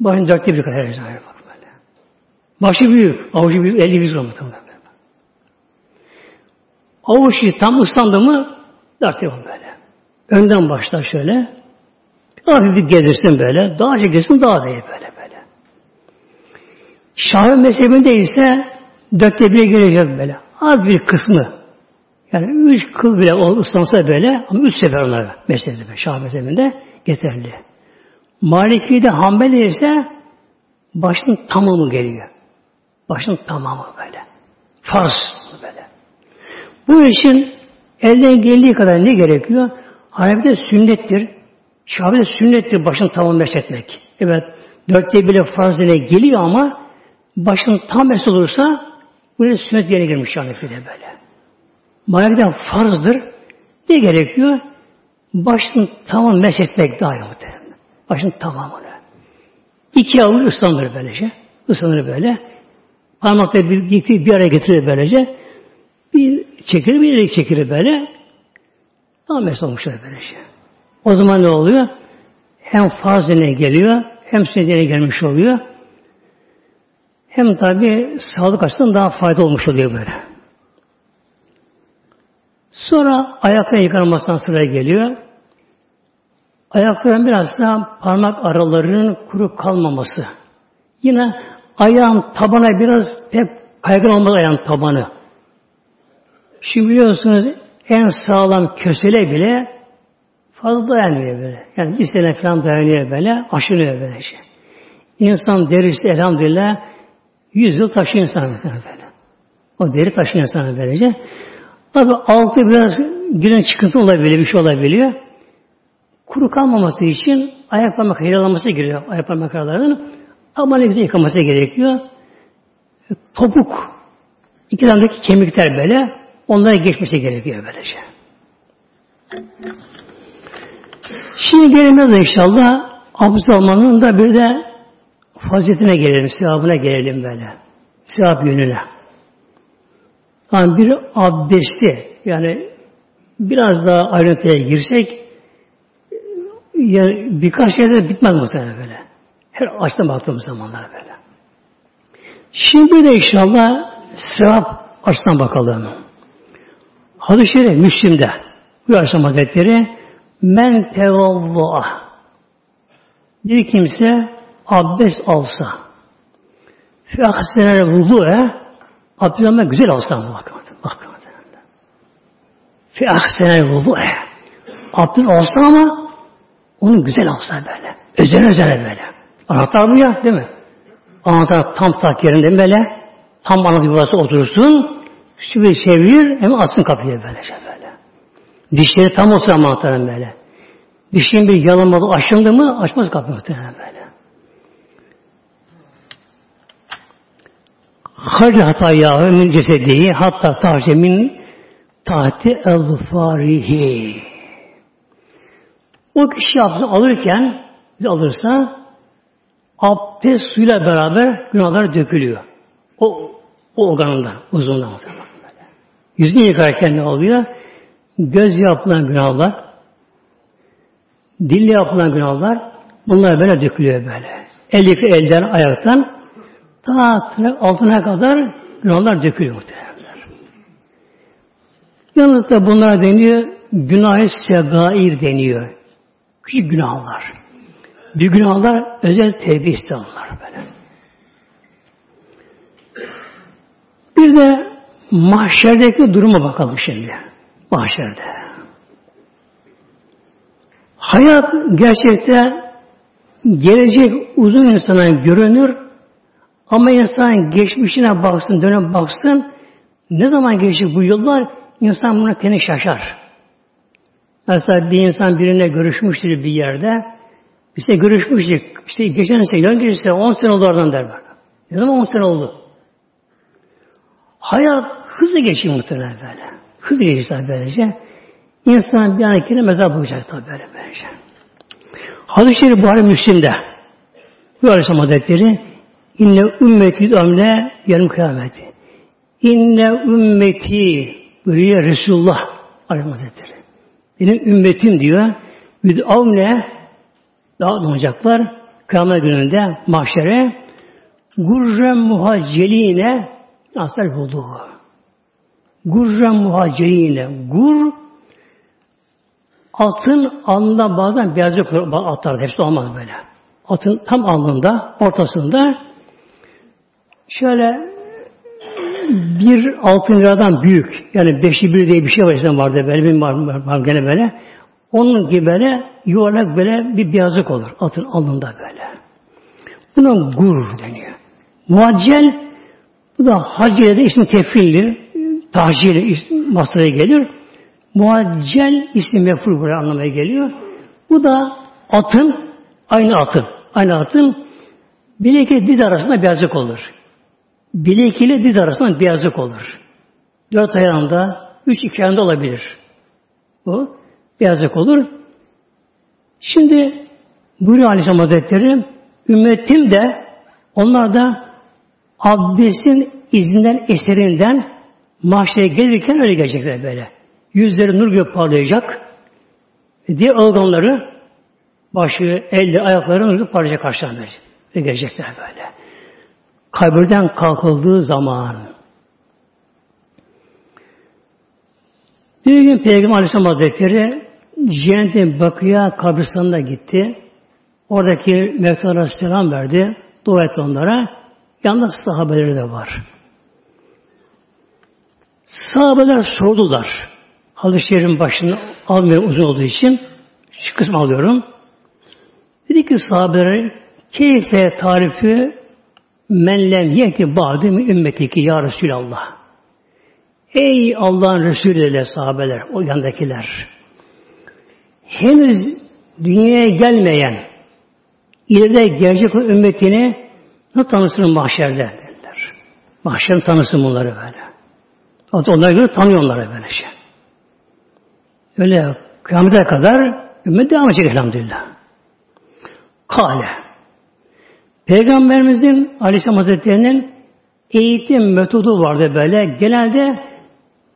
başın dörtte bir kadar her bak böyle. Başı büyük, avucu büyük, elli yüz olmadı. Avuç tam ıslandı mı dörtte böyle. Önden başla şöyle. Hafif bir gezirsin böyle. Daha çok gezirsin daha da iyi böyle böyle. Şahı mezhebinde ise dörtte bire gelecek böyle. Az bir kısmı. Yani üç kıl bile ıslansa böyle ama üç sefer onlara mezhebinde, Şah mezhebinde yeterli. Maliki'de Hanbeli ise başın tamamı geliyor. Başın tamamı böyle. Farz böyle. Bu için elden geldiği kadar ne gerekiyor? Hanefi'de sünnettir. Şafi'de sünnettir başını tamam mesletmek. Evet, dörtte bile farzine geliyor ama başın tam mesh olursa buraya sünnet yerine girmiş Hanefi'de böyle. Malik'ten farzdır. Ne gerekiyor? Başını tamam mesletmek daha iyi. Başın tamamını. İki avuç ıslanır böylece. Islanır böyle. Parmakla bir, bir, araya getirir böylece. Bir çekilir, bir yere çekilir böyle. Tam mesut olmuşlar böylece. O zaman ne oluyor? Hem farz geliyor, hem sünnetine gelmiş oluyor. Hem tabi sağlık açısından daha fayda olmuş oluyor böyle. Sonra ayakların yıkanmasından sıra geliyor. Ayakların biraz daha parmak aralarının kuru kalmaması. Yine ayağın tabana biraz hep kaygın olmalı ayağın tabanı. Şimdi biliyorsunuz en sağlam kösele bile Fazla dayanmıyor böyle. Yani bir sene falan dayanıyor böyle. Aşınıyor böyle şey. İnsan derisi elhamdülillah yüz yıl taşıyor insan böyle. O deri taşıyor insan böylece. Tabi altı biraz giren çıkıntı olabiliyor, bir şey olabiliyor. Kuru kalmaması için ayak parmak helalanması gerekiyor. Ayak parmak aralarının. Ama ne güzel yıkaması gerekiyor. Topuk, iki tandaki kemikler böyle, onlara geçmesi gerekiyor böylece. Şimdi gelelim inşallah abdest almanın da bir de faziletine gelelim, sevabına gelelim böyle. Sevap yönüne. Yani bir abdesti yani biraz daha ayrıntıya girsek yani birkaç yerde bitmez muhtemelen böyle. Her açtan baktığımız zamanlar böyle. Şimdi de inşallah sevap açtan bakalım. Hadis-i Şerif Müslim'de bu Aleyhisselam Hazretleri men tevallah bir kimse abdest alsa fi ahsenel vudu'e abdest güzel alsa bakın. Bakın. Fi ahsenel vudu'e abdest alsa ama onu güzel alsa böyle. Özel özel böyle. Anahtar bu ya değil mi? Anahtar tam tak yerinde böyle. Tam anahtar yuvası oturursun. Şu bir çevirir hem atsın kapıya böyle böyle. Dişleri tam olsa anahtarın böyle. Dişin bir yalamadı aşındı mı açmaz kapıyı muhtemelen böyle. Harca hata yahu min cesedihi hatta tahce min tahti elfarihi. O kişi abdest alırken alırsa abdest suyla beraber günahlar dökülüyor. O, o organında, uzunluğunda muhtemelen. Yüzünü yıkarken ne oluyor? Göz yapılan günahlar, dille yapılan günahlar, bunlar böyle dökülüyor böyle. Eldeki elden, ayaktan, ta altına kadar günahlar dökülüyor muhtemelen. Yalnız da bunlara deniyor, günah-ı segair deniyor. Küçük günahlar. Bir günahlar özel tevbe istiyorlar böyle. Bir de mahşerdeki duruma bakalım şimdi. Mahşerde. Hayat gerçekte gelecek uzun insana görünür ama insan geçmişine baksın, dönüp baksın ne zaman geçecek bu yıllar insan buna kendi şaşar. Mesela bir insan birine görüşmüştür bir yerde. İşte görüşmüştük. İşte geçen sene, yan geçen 10 sene oldu oradan der bana. Ne zaman 10 sene oldu? Hayat hızlı geçiyor muhtemelen böyle. Hızlı geçiyor böylece. İnsan bir an mezar bulacak tabi böyle böylece. Hadis-i Şerif Buhari Müslim'de bu Aleyhisselam Hazretleri İnne ümmeti ömle yarım kıyameti. İnne ümmeti buyuruyor Resulullah Aleyhisselam Hazretleri. Benim ümmetim diyor. Müdavne daha olacaklar kıyamet gününde mahşere gurre muhaceline asal buldu. Gurre muhaceline gur atın alnında bazen beyazlık atlar. Hepsi olmaz böyle. Atın tam alnında, ortasında şöyle bir altın liradan büyük yani beşi bir diye bir şey var işte vardı böyle bir var, var, var gene böyle onun gibi böyle yuvarlak böyle bir beyazlık olur atın alnında böyle. Buna gur deniyor. Muaccel bu da hacile de ismi tefildir. Tahcil masaya gelir. Muaccel ismi meful buraya anlamaya geliyor. Bu da atın aynı atın. Aynı atın bilek diz arasında beyazlık olur. Bilek ile diz arasında beyazlık olur. Dört ayağında, üç iki ayağında olabilir. Bu beyazlık olur. Şimdi buyuruyor Aleyhisselam Hazretleri ümmetim de onlar da abdestin izinden, eserinden mahşere gelirken öyle gelecekler böyle. Yüzleri nur gibi parlayacak. Diğer organları başı, eli, ayakları nur gibi parlayacak karşılarına. Ve gelecekler böyle. Kabirden kalkıldığı zaman bir gün Peygamber Aleyhisselam Hazretleri Cennet-i Bakıya kabristanına gitti. Oradaki Mevlana selam verdi. Dua etti onlara. Yanında sahabeleri de var. Sahabeler sordular. Hadis-i Şerif'in başını almıyor uzun olduğu için Şu kısmı alıyorum. Dedi ki sahabeler keyfe tarifi men lem yeti ba'dı ümmetiki ya Resulallah. Ey Allah'ın Resulü ile sahabeler, o yandakiler. Henüz dünyaya gelmeyen, ileride gelecek ümmetini nasıl tanısın mahşerde derler. Mahşerin tanısın bunları böyle. Hatta onlara göre tanıyor onları böyle şey. Öyle kıyamete kadar ümmet devam edecek elhamdülillah. Kale. Peygamberimizin Aleyhisselam Hazretleri'nin eğitim metodu vardı böyle. Genelde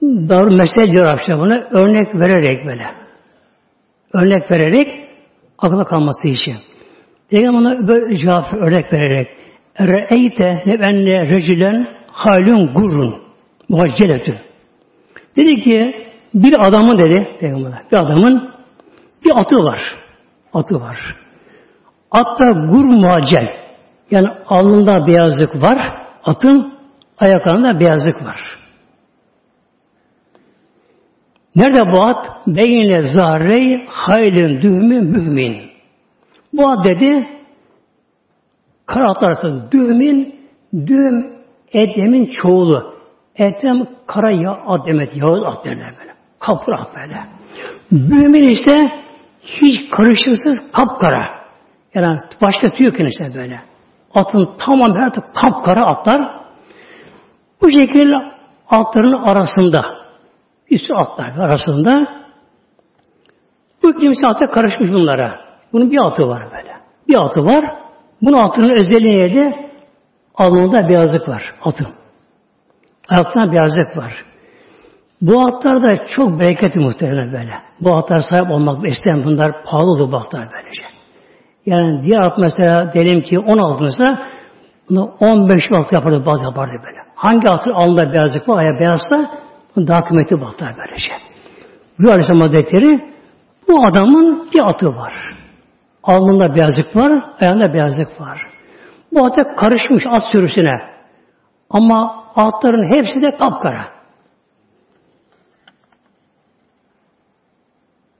dar mesele diyor buna örnek vererek böyle. Örnek vererek akla kalması için. Peygamber ona böyle cevap örnek vererek Re'eyte nebenne recilen halun gurrun muhacceletün. Dedi ki bir adamın dedi Peygamber bir adamın bir atı var. Atı var. Atta gur muhaccel. Yani alnında beyazlık var. Atın ayaklarında beyazlık var. Nerede bu at? Beyne zarrey haylin düğümü mümin. Bu at dedi kara atlar arasında düğümün düğüm edemin çoğulu. Etem kara yağ at demek. Yağız at derler böyle. Kapır at böyle. Mümin ise hiç karışıksız kapkara. Yani başka tüy yok işte böyle. Atın tamam her kapkara atlar. Bu şekilde atların arasında üstü atlar arasında bu kimse atı karışmış bunlara. Bunun bir atı var böyle. Bir atı var. Bunun atının özelliği neydi? Alnında beyazlık var atın. Ayaklarında beyazlık var. Bu atlar da çok bereketli muhtemelen böyle. Bu atlar sahip olmak isteyen bunlar pahalı bu atlar böylece. Yani diğer at mesela diyelim ki 10 altınsa bunu 15 alt yapardı bazı yapardı böyle. Hangi atın alnında beyazlık var, ayağı beyazsa daha kıymetli bu atlar böylece. Bu Aleyhisselam Hazretleri bu adamın bir atı var. Alnında beyazlık var, ayağında beyazlık var. Bu at karışmış at sürüsüne. Ama atların hepsi de kapkara.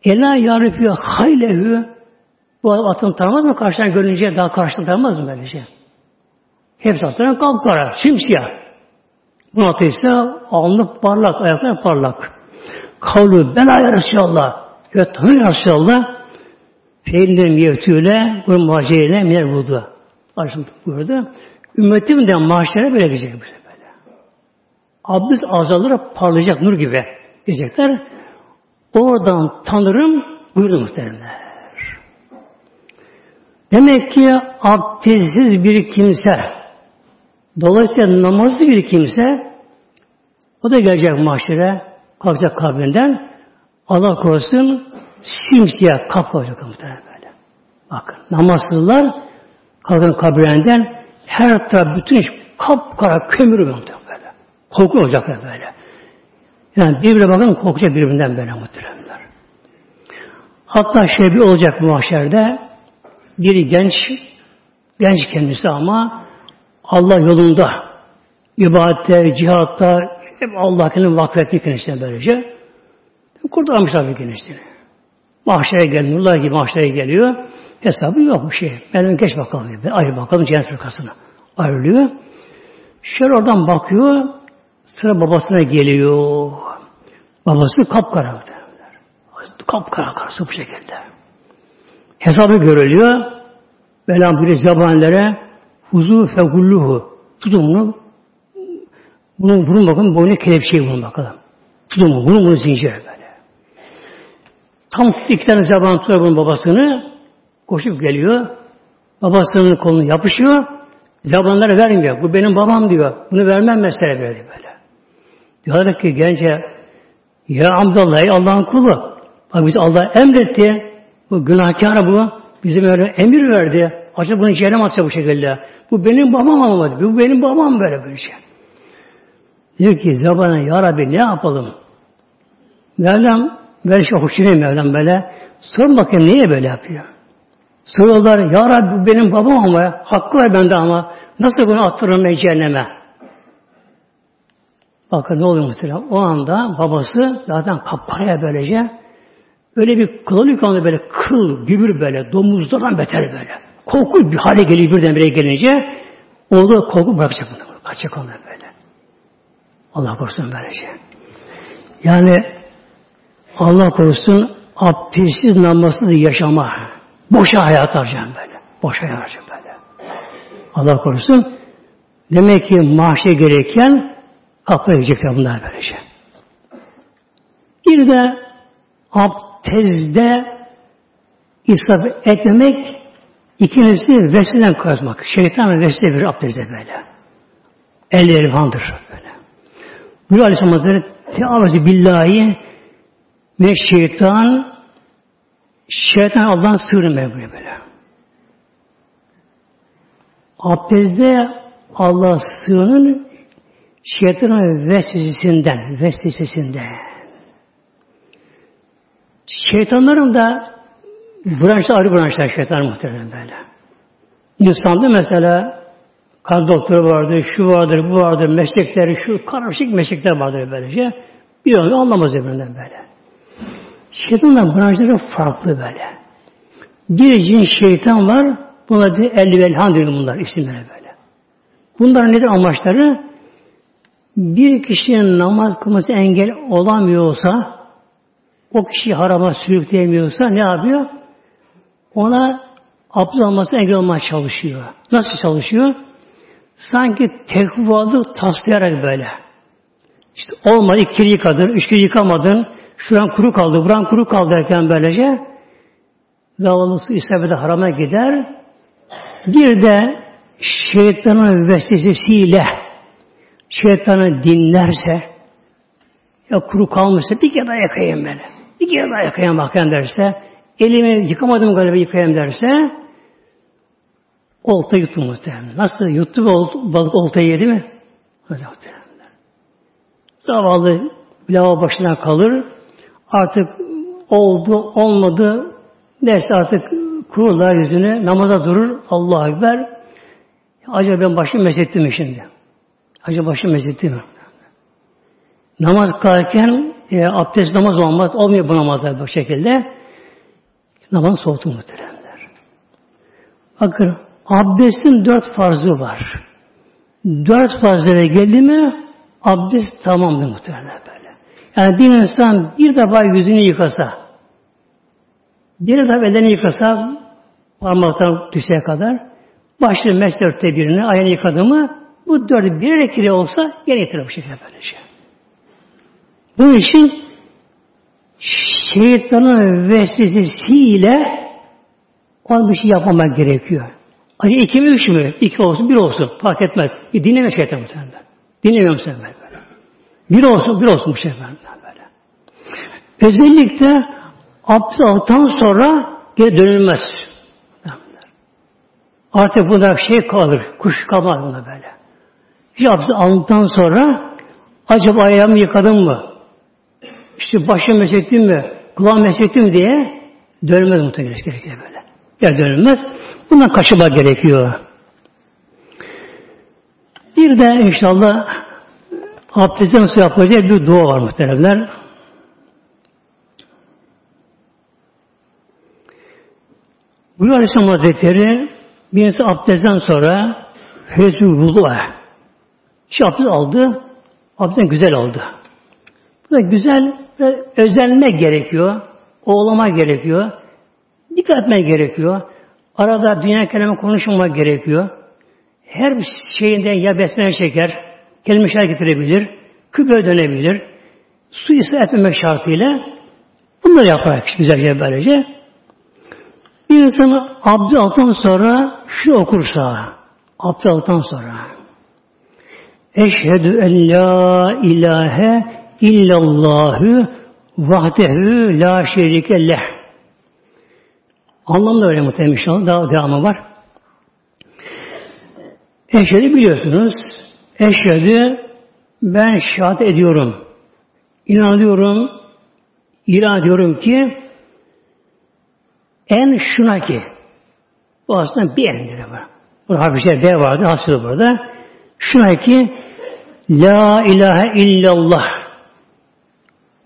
Ela yarifiye haylehu bu atın tanımaz mı? Karşıdan görünce daha karşıdan tanımaz mı böylece? Hepsi atların kapkara, simsiyah. Bu atı ise alnı parlak, ayakları parlak. Kavlu ben ya Resulallah. Ve tanır ya Resulallah. Feylinden yevtüyle, bu muhacireyle miner buldu. Arşım buyurdu. Ümmetim de mahşere böyle gidecek böyle. Abdest azaları parlayacak nur gibi diyecekler. Oradan tanırım buyurdu muhteremler. Demek ki abdestsiz bir kimse dolayısıyla namazlı bir kimse o da gelecek mahşere kalkacak kabrinden Allah korusun simsiyah kaplayacak muhtemelen böyle. Bakın namazsızlar kalkın kabrinden her taraf bütün iş kapkara kömür muhtemelen böyle. Korkun olacaklar böyle. Yani birbirine bakın korkacak birbirinden böyle muhteremler. Hatta şey bir olacak bu mahşerde biri genç genç kendisi ama Allah yolunda ibadette, cihatta hep Allah kendini vakfetmiş kendisine böylece. Kurtarmışlar bir kendisini. Mahşere geliyor, nurlar gibi mahşere geliyor. Hesabı yok bir şey. Ben geç bakalım. Ben ayrı bakalım cennet fırkasına. Ayrılıyor. Şöyle oradan bakıyor. Sıra babasına geliyor. Babası kapkara. Kapkara karısı bu şekilde. Hesabı görülüyor. Velam bir zabanlara huzu fegulluhu. Tutun bunu. Bunun, bunun bakın boynu kelepçeyi bunun bakalım. Tutun bunu. Bunun bunu zincir böyle. Tam iki tane zaban tutuyor bunun babasını. Koşup geliyor. Babasının kolunu yapışıyor. Zabanlara vermiyor. Bu benim babam diyor. Bunu vermem mesele böyle böyle. Diyorlar ki gence ya Abdullah ey Allah'ın kulu. Bak biz Allah emretti. Bu günahkar bu. Bizim öyle emir verdi. Acaba bunu cehennem atsa bu şekilde. Bu benim babam ama bu benim babam böyle böyle şey. Diyor ki zabana ya Rabbi ne yapalım? Mevlam böyle şey hoşçunayım Mevlam böyle. Sorun bakayım niye böyle yapıyor? Soruyorlar ya Rabbi benim babam ama hakkı var bende ama nasıl bunu attırırım ben cehenneme? Bakın ne oluyor muhtemelen. O anda babası zaten kapkaraya böylece Öyle bir kılı yıkandı böyle kıl, gübür böyle, domuzlardan beter böyle. Korku bir hale geliyor birdenbire gelince oğlu korku bırakacak bunu. Kaçacak ondan böyle. Allah korusun böylece. Yani Allah korusun abdestsiz namazsız yaşama. Boşa hayat harcayan böyle. Boşa hayat harcayan böyle. Allah korusun. Demek ki maaşa gereken kapıya gidecekler bunlar böylece. Bir de abdestte israf etmemek ikincisi vesileden kazmak. Şeytan vesile bir abdestte böyle. El elvandır böyle. Buyur Aleyhisselam Hazretleri Teavvezi billahi ve şeytan şeytan Allah'ın sığınır böyle böyle. Abdestte Allah sığının şeytanın vesvesesinden, vesvesesinden. Şeytanların da branşlar ayrı branşlar şeytan muhtemelen böyle. İnsanda mesela kan doktoru vardır, şu vardır, bu vardır, meslekleri, şu karışık meslekler vardır böylece. Bir onu anlamaz birbirinden böyle. Şeytanın branşları farklı böyle. Bir cin şeytan var, buna da elli diyor bunlar isimleri böyle. Bunların nedir amaçları? Bir kişinin namaz kılması engel olamıyorsa, o kişi harama sürükleyemiyorsa ne yapıyor? Ona abdest alması engel olmaya çalışıyor. Nasıl çalışıyor? Sanki tekvalı taslayarak böyle. İşte olmadı, iki yıkadın, üç kere yıkamadın, şuran kuru kaldı, buran kuru kaldı derken böylece zavallı isabeti harama gider. Bir de şeytanın vesvesesiyle şeytanı dinlerse ya kuru kalmışsa bir kere daha yakayım böyle. Bir kere daha yakayım bakayım derse elimi yıkamadım galiba yıkayayım derse olta yuttu muhtemelen. Nasıl yuttu balık oltayı yedi mi? Zavallı lava başına kalır. Artık oldu, olmadı derse artık kururlar yüzüne, namaza durur. Allah Ekber. Acaba ben başım mesettim mi şimdi? Acaba başım mesettim mi? Namaz kılarken e, abdest namaz olmaz. Olmuyor bu namazlar bu şekilde. Namaz soğutu muhteremler. Bakın abdestin dört farzı var. Dört farzlara geldi mi abdest tamamdır muhteremler. Yani bir insan bir defa yüzünü yıkasa, bir defa bedeni yıkasa parmaktan düşeye kadar başlı mes dörtte birini ayağını yıkadı mı bu dördü bir rekire olsa gene yetirir bu şekilde böylece. Bunun için şeytanın vesvesesiyle o bir şey yapmamak gerekiyor. Hani iki mi üç mü? İki olsun bir olsun. Fark etmez. E, dinleme şeytan muhtemelen. Dinlemiyorum sen böyle. Bir olsun bir olsun bu şey böyle. Özellikle abdest aldıktan sonra geri dönülmez. Artık bunda şey kalır. Kuş kalmaz buna böyle. Hiç abdest aldıktan sonra acaba ayağımı yıkadım mı? İşte başım mesettim mi? Kulağım mesettim diye dönmez muhtemelen gerekiyor böyle. Ya dönülmez. Bundan kaçınmak gerekiyor. Bir de inşallah abdestten nasıl yapacağı bir dua var muhteremler. Bu Aleyhisselam Hazretleri bir insan abdestten sonra vudu'a işte abdest aldı, abdestten güzel oldu. Bu da güzel özenmek gerekiyor, oğlama gerekiyor, dikkat etmek gerekiyor. Arada dünya kelime konuşmamak gerekiyor. Her şeyinden ya besmele çeker, kelime şer getirebilir, küpe dönebilir, su ise etmemek şartıyla bunları yaparak güzelce böylece. Bir insan abdest aldıktan sonra şu okursa, abdest aldıktan sonra Eşhedü en la ilahe illallahü vahdehu la şerike leh. Anlamda öyle muhtemelen inşallah. Daha devamı var. Eşhedü biliyorsunuz. Eşhedü ben şahit ediyorum. İnanıyorum, ilan ediyorum ki en şuna ki bu aslında bir endire var. Burada harfişler B vardı, hasılı burada. Şuna ki La ilahe illallah.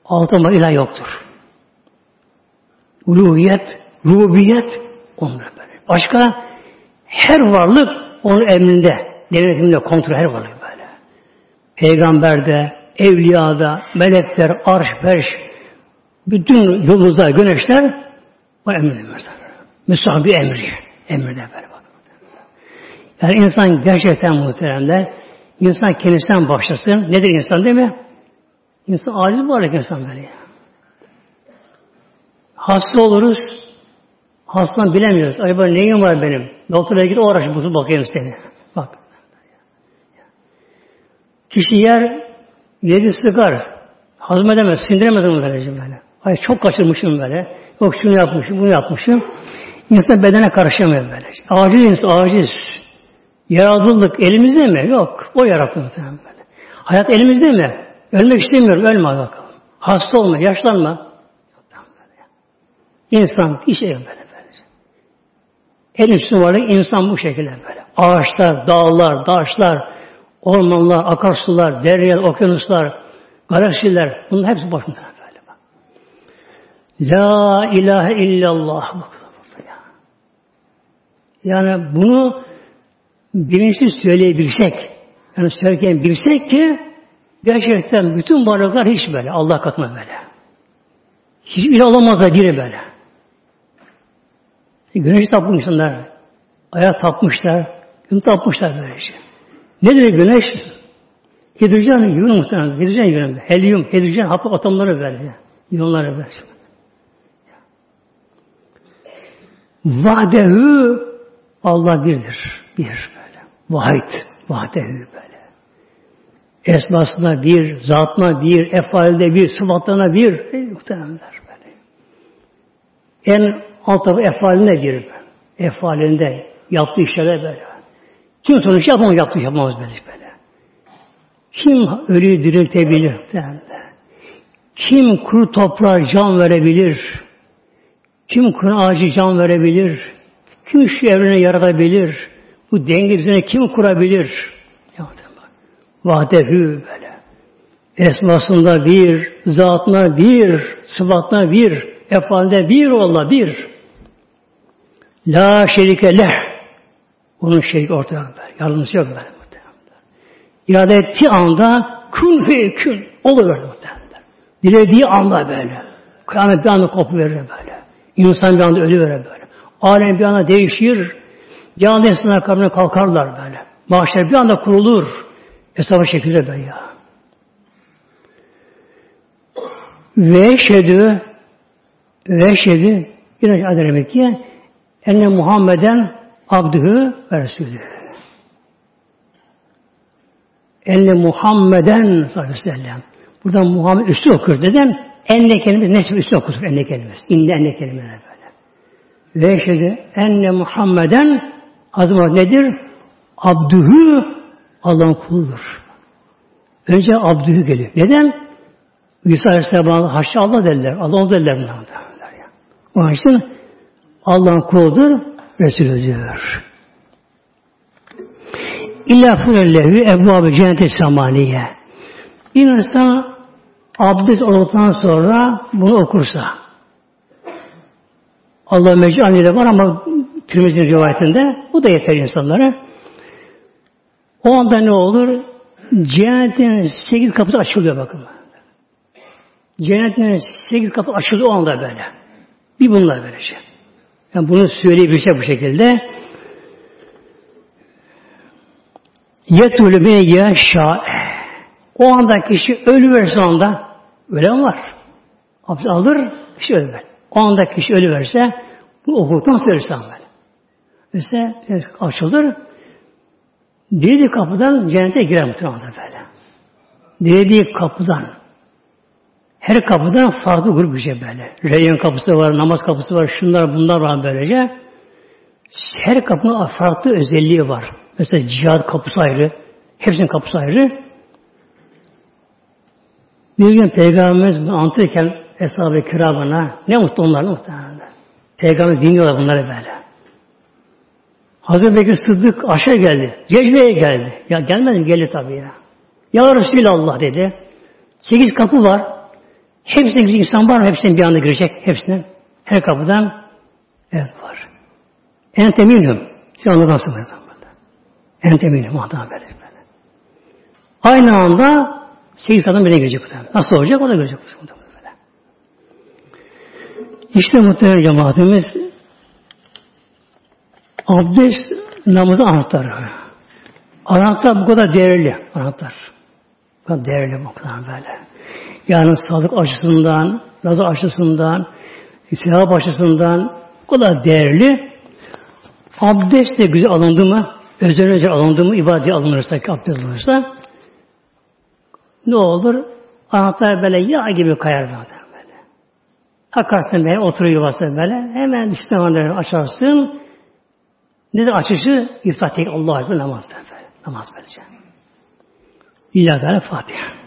Altında ilah yoktur. uluhiyet, rububiyet onlar böyle. Başka her varlık onun emrinde, denetiminde, kontrol her varlık. Peygamberde, evliyada, melekler, arş, perş, bütün yıldızlar, güneşler o emrinde mesela. Müsah bir emri. Emirde böyle bak. Yani insan gerçekten muhteremler insan kendisinden başlasın. Nedir insan değil mi? İnsan aciz varlık insan böyle. Hasta oluruz. Hastalan bilemiyoruz. Acaba neyim var benim? Doktora git bulsun bakayım seni. Bak. Kişi yer yedi sıkar. Hazmedemez, sindiremez onu böylece böyle. Ay çok kaçırmışım böyle. Yok şunu yapmışım, bunu yapmışım. İnsan bedene karışamıyor böylece. Aciz insan, aciz. Yaratıldık elimizde mi? Yok. O muhtemelen böyle. Hayat elimizde mi? Ölmek istemiyorum. Ölme bakalım. Hasta olma, yaşlanma. İnsan işe böyle böylece. En üstün varlık insan bu şekilde böyle. Ağaçlar, dağlar, taşlar, ormanlar, akarsular, deryalar, okyanuslar, galaksiler bunun hepsi başında böyle. La ilahe illallah. Yani bunu bilinçli söyleyebilsek, yani söylerken bilsek ki gerçekten bütün varlıklar hiç böyle. Allah katına böyle. Hiçbir olamazlar biri böyle. Güneş tapmış insanlar. Ayak tapmışlar. Gün tapmışlar böylece. Ne demek güneş? Hidrojen yön muhtemelen. Hidrojen yönünde. Helyum, hidrojen hapı atomları böyle. Yonları böyle. Vadehu Allah birdir. Bir böyle. Vahid. Vadehu böyle. Esmasına bir, zatına bir, efalde bir, sıfatlarına bir. Ey muhtemelenler böyle. En alt tarafı efaline girir. Efalinde yaptığı işlere böyle. Kim sonuç yapamaz, yaptığı yapamaz böyle. böyle. Kim ölüyü diriltebilir? Kim kuru toprağa can verebilir? Kim kuru ağacı can verebilir? Kim şu evreni yaratabilir? Bu denge düzeni kim kurabilir? Vahdehü böyle. Esmasında bir, zatına bir, sıfatına bir, efalde bir Allah bir. La şerike leh. Onun şeriki böyle. Yardımcısı yok böyle muhtemelen. İrade ettiği anda kun fe kün. Oluver muhtemelen. Dilediği anda böyle. Kıyamet bir anda kopu verir böyle. İnsan bir anda ölü verir böyle. Alem bir anda değişir. Bir anda insanlar kabrine kalkarlar böyle. Mahşer bir anda kurulur. Hesaba şekilde böyle ya. Ve şedü ve şedü yine demek ki enne Muhammeden abdühü ve resulü. Enne Muhammeden sallallahu aleyhi ve sellem. Buradan Muhammed üstü okur. Neden? Enne kelimesi nesbi üstü okur. Enne kelimesi. İnne enne kelimeler böyle. Ve eşhedü enne Muhammeden azim nedir? Abdühü Allah'ın kuludur. Önce abdühü geliyor. Neden? İsa Aleyhisselam'a haşa Allah derler. Allah derler bunlar. Onun için Allah'ın kuludur, Resulüdür. İlla fulellehu ebu cenneti samaniye. Bir insan abdest olduktan sonra bunu okursa Allah mecani var ama Tirmizi'nin rivayetinde bu da yeter insanlara. O anda ne olur? Cennetin sekiz kapısı açılıyor bakın. Cennetin sekiz kapı açılıyor o anda böyle. Bir bunlar böylece. Yani bunu söyleyebilse bu şekilde yetülü beni yaşa o anda kişi ölüverse anda ölen var. Abdest alır, kişi ölür. O anda kişi ölüverse bu okuduktan sonra ölürse böyle. Ölse açılır. Dilediği kapıdan cennete girer muhtemelen böyle. Dilediği kapıdan. Her kapıdan farklı grup bir şey böyle. Reyyan kapısı var, namaz kapısı var, şunlar bunlar var böylece. Her kapının farklı özelliği var. Mesela cihad kapısı ayrı, hepsinin kapısı ayrı. Bir gün Peygamberimiz anlatırken Eshab-ı ne mutlu onlar muhtemelen. Peygamber dinliyorlar bunları böyle. Hazreti Bekir Sıddık aşağı geldi. Cecbe'ye geldi. Ya gelmedim geldi tabii ya. Ya Resulallah dedi. Sekiz kapı var. Hepsine girecek insan var mı? Hepsine bir anda girecek. Hepsine. Her kapıdan evet var. En teminüm. Onu nasıl böyle? En teminüm. Muhtemelen böyle. Aynı anda sekiz kadın bile girecek. Nasıl olacak? O da görecek. Böyle. İşte muhtemelen cemaatimiz abdest namazı anahtarı. Anahtar bu kadar değerli. Anahtar. Bu kadar değerli bu kadar böyle. Yani sağlık açısından, nazar açısından, sevap açısından bu kadar değerli. Abdest de güzel alındı mı, özel alındı mı, ibadete alınırsa, abdest alınırsa ne olur? Anahtar böyle yağ gibi kayar böyle. Akarsın böyle, oturuyor yuvasına böyle. Hemen Bismillahirrahmanirrahim açarsın. Ne de açışı? İftah tek Allah'a namaz. Namaz böylece. İlahi Fatiha.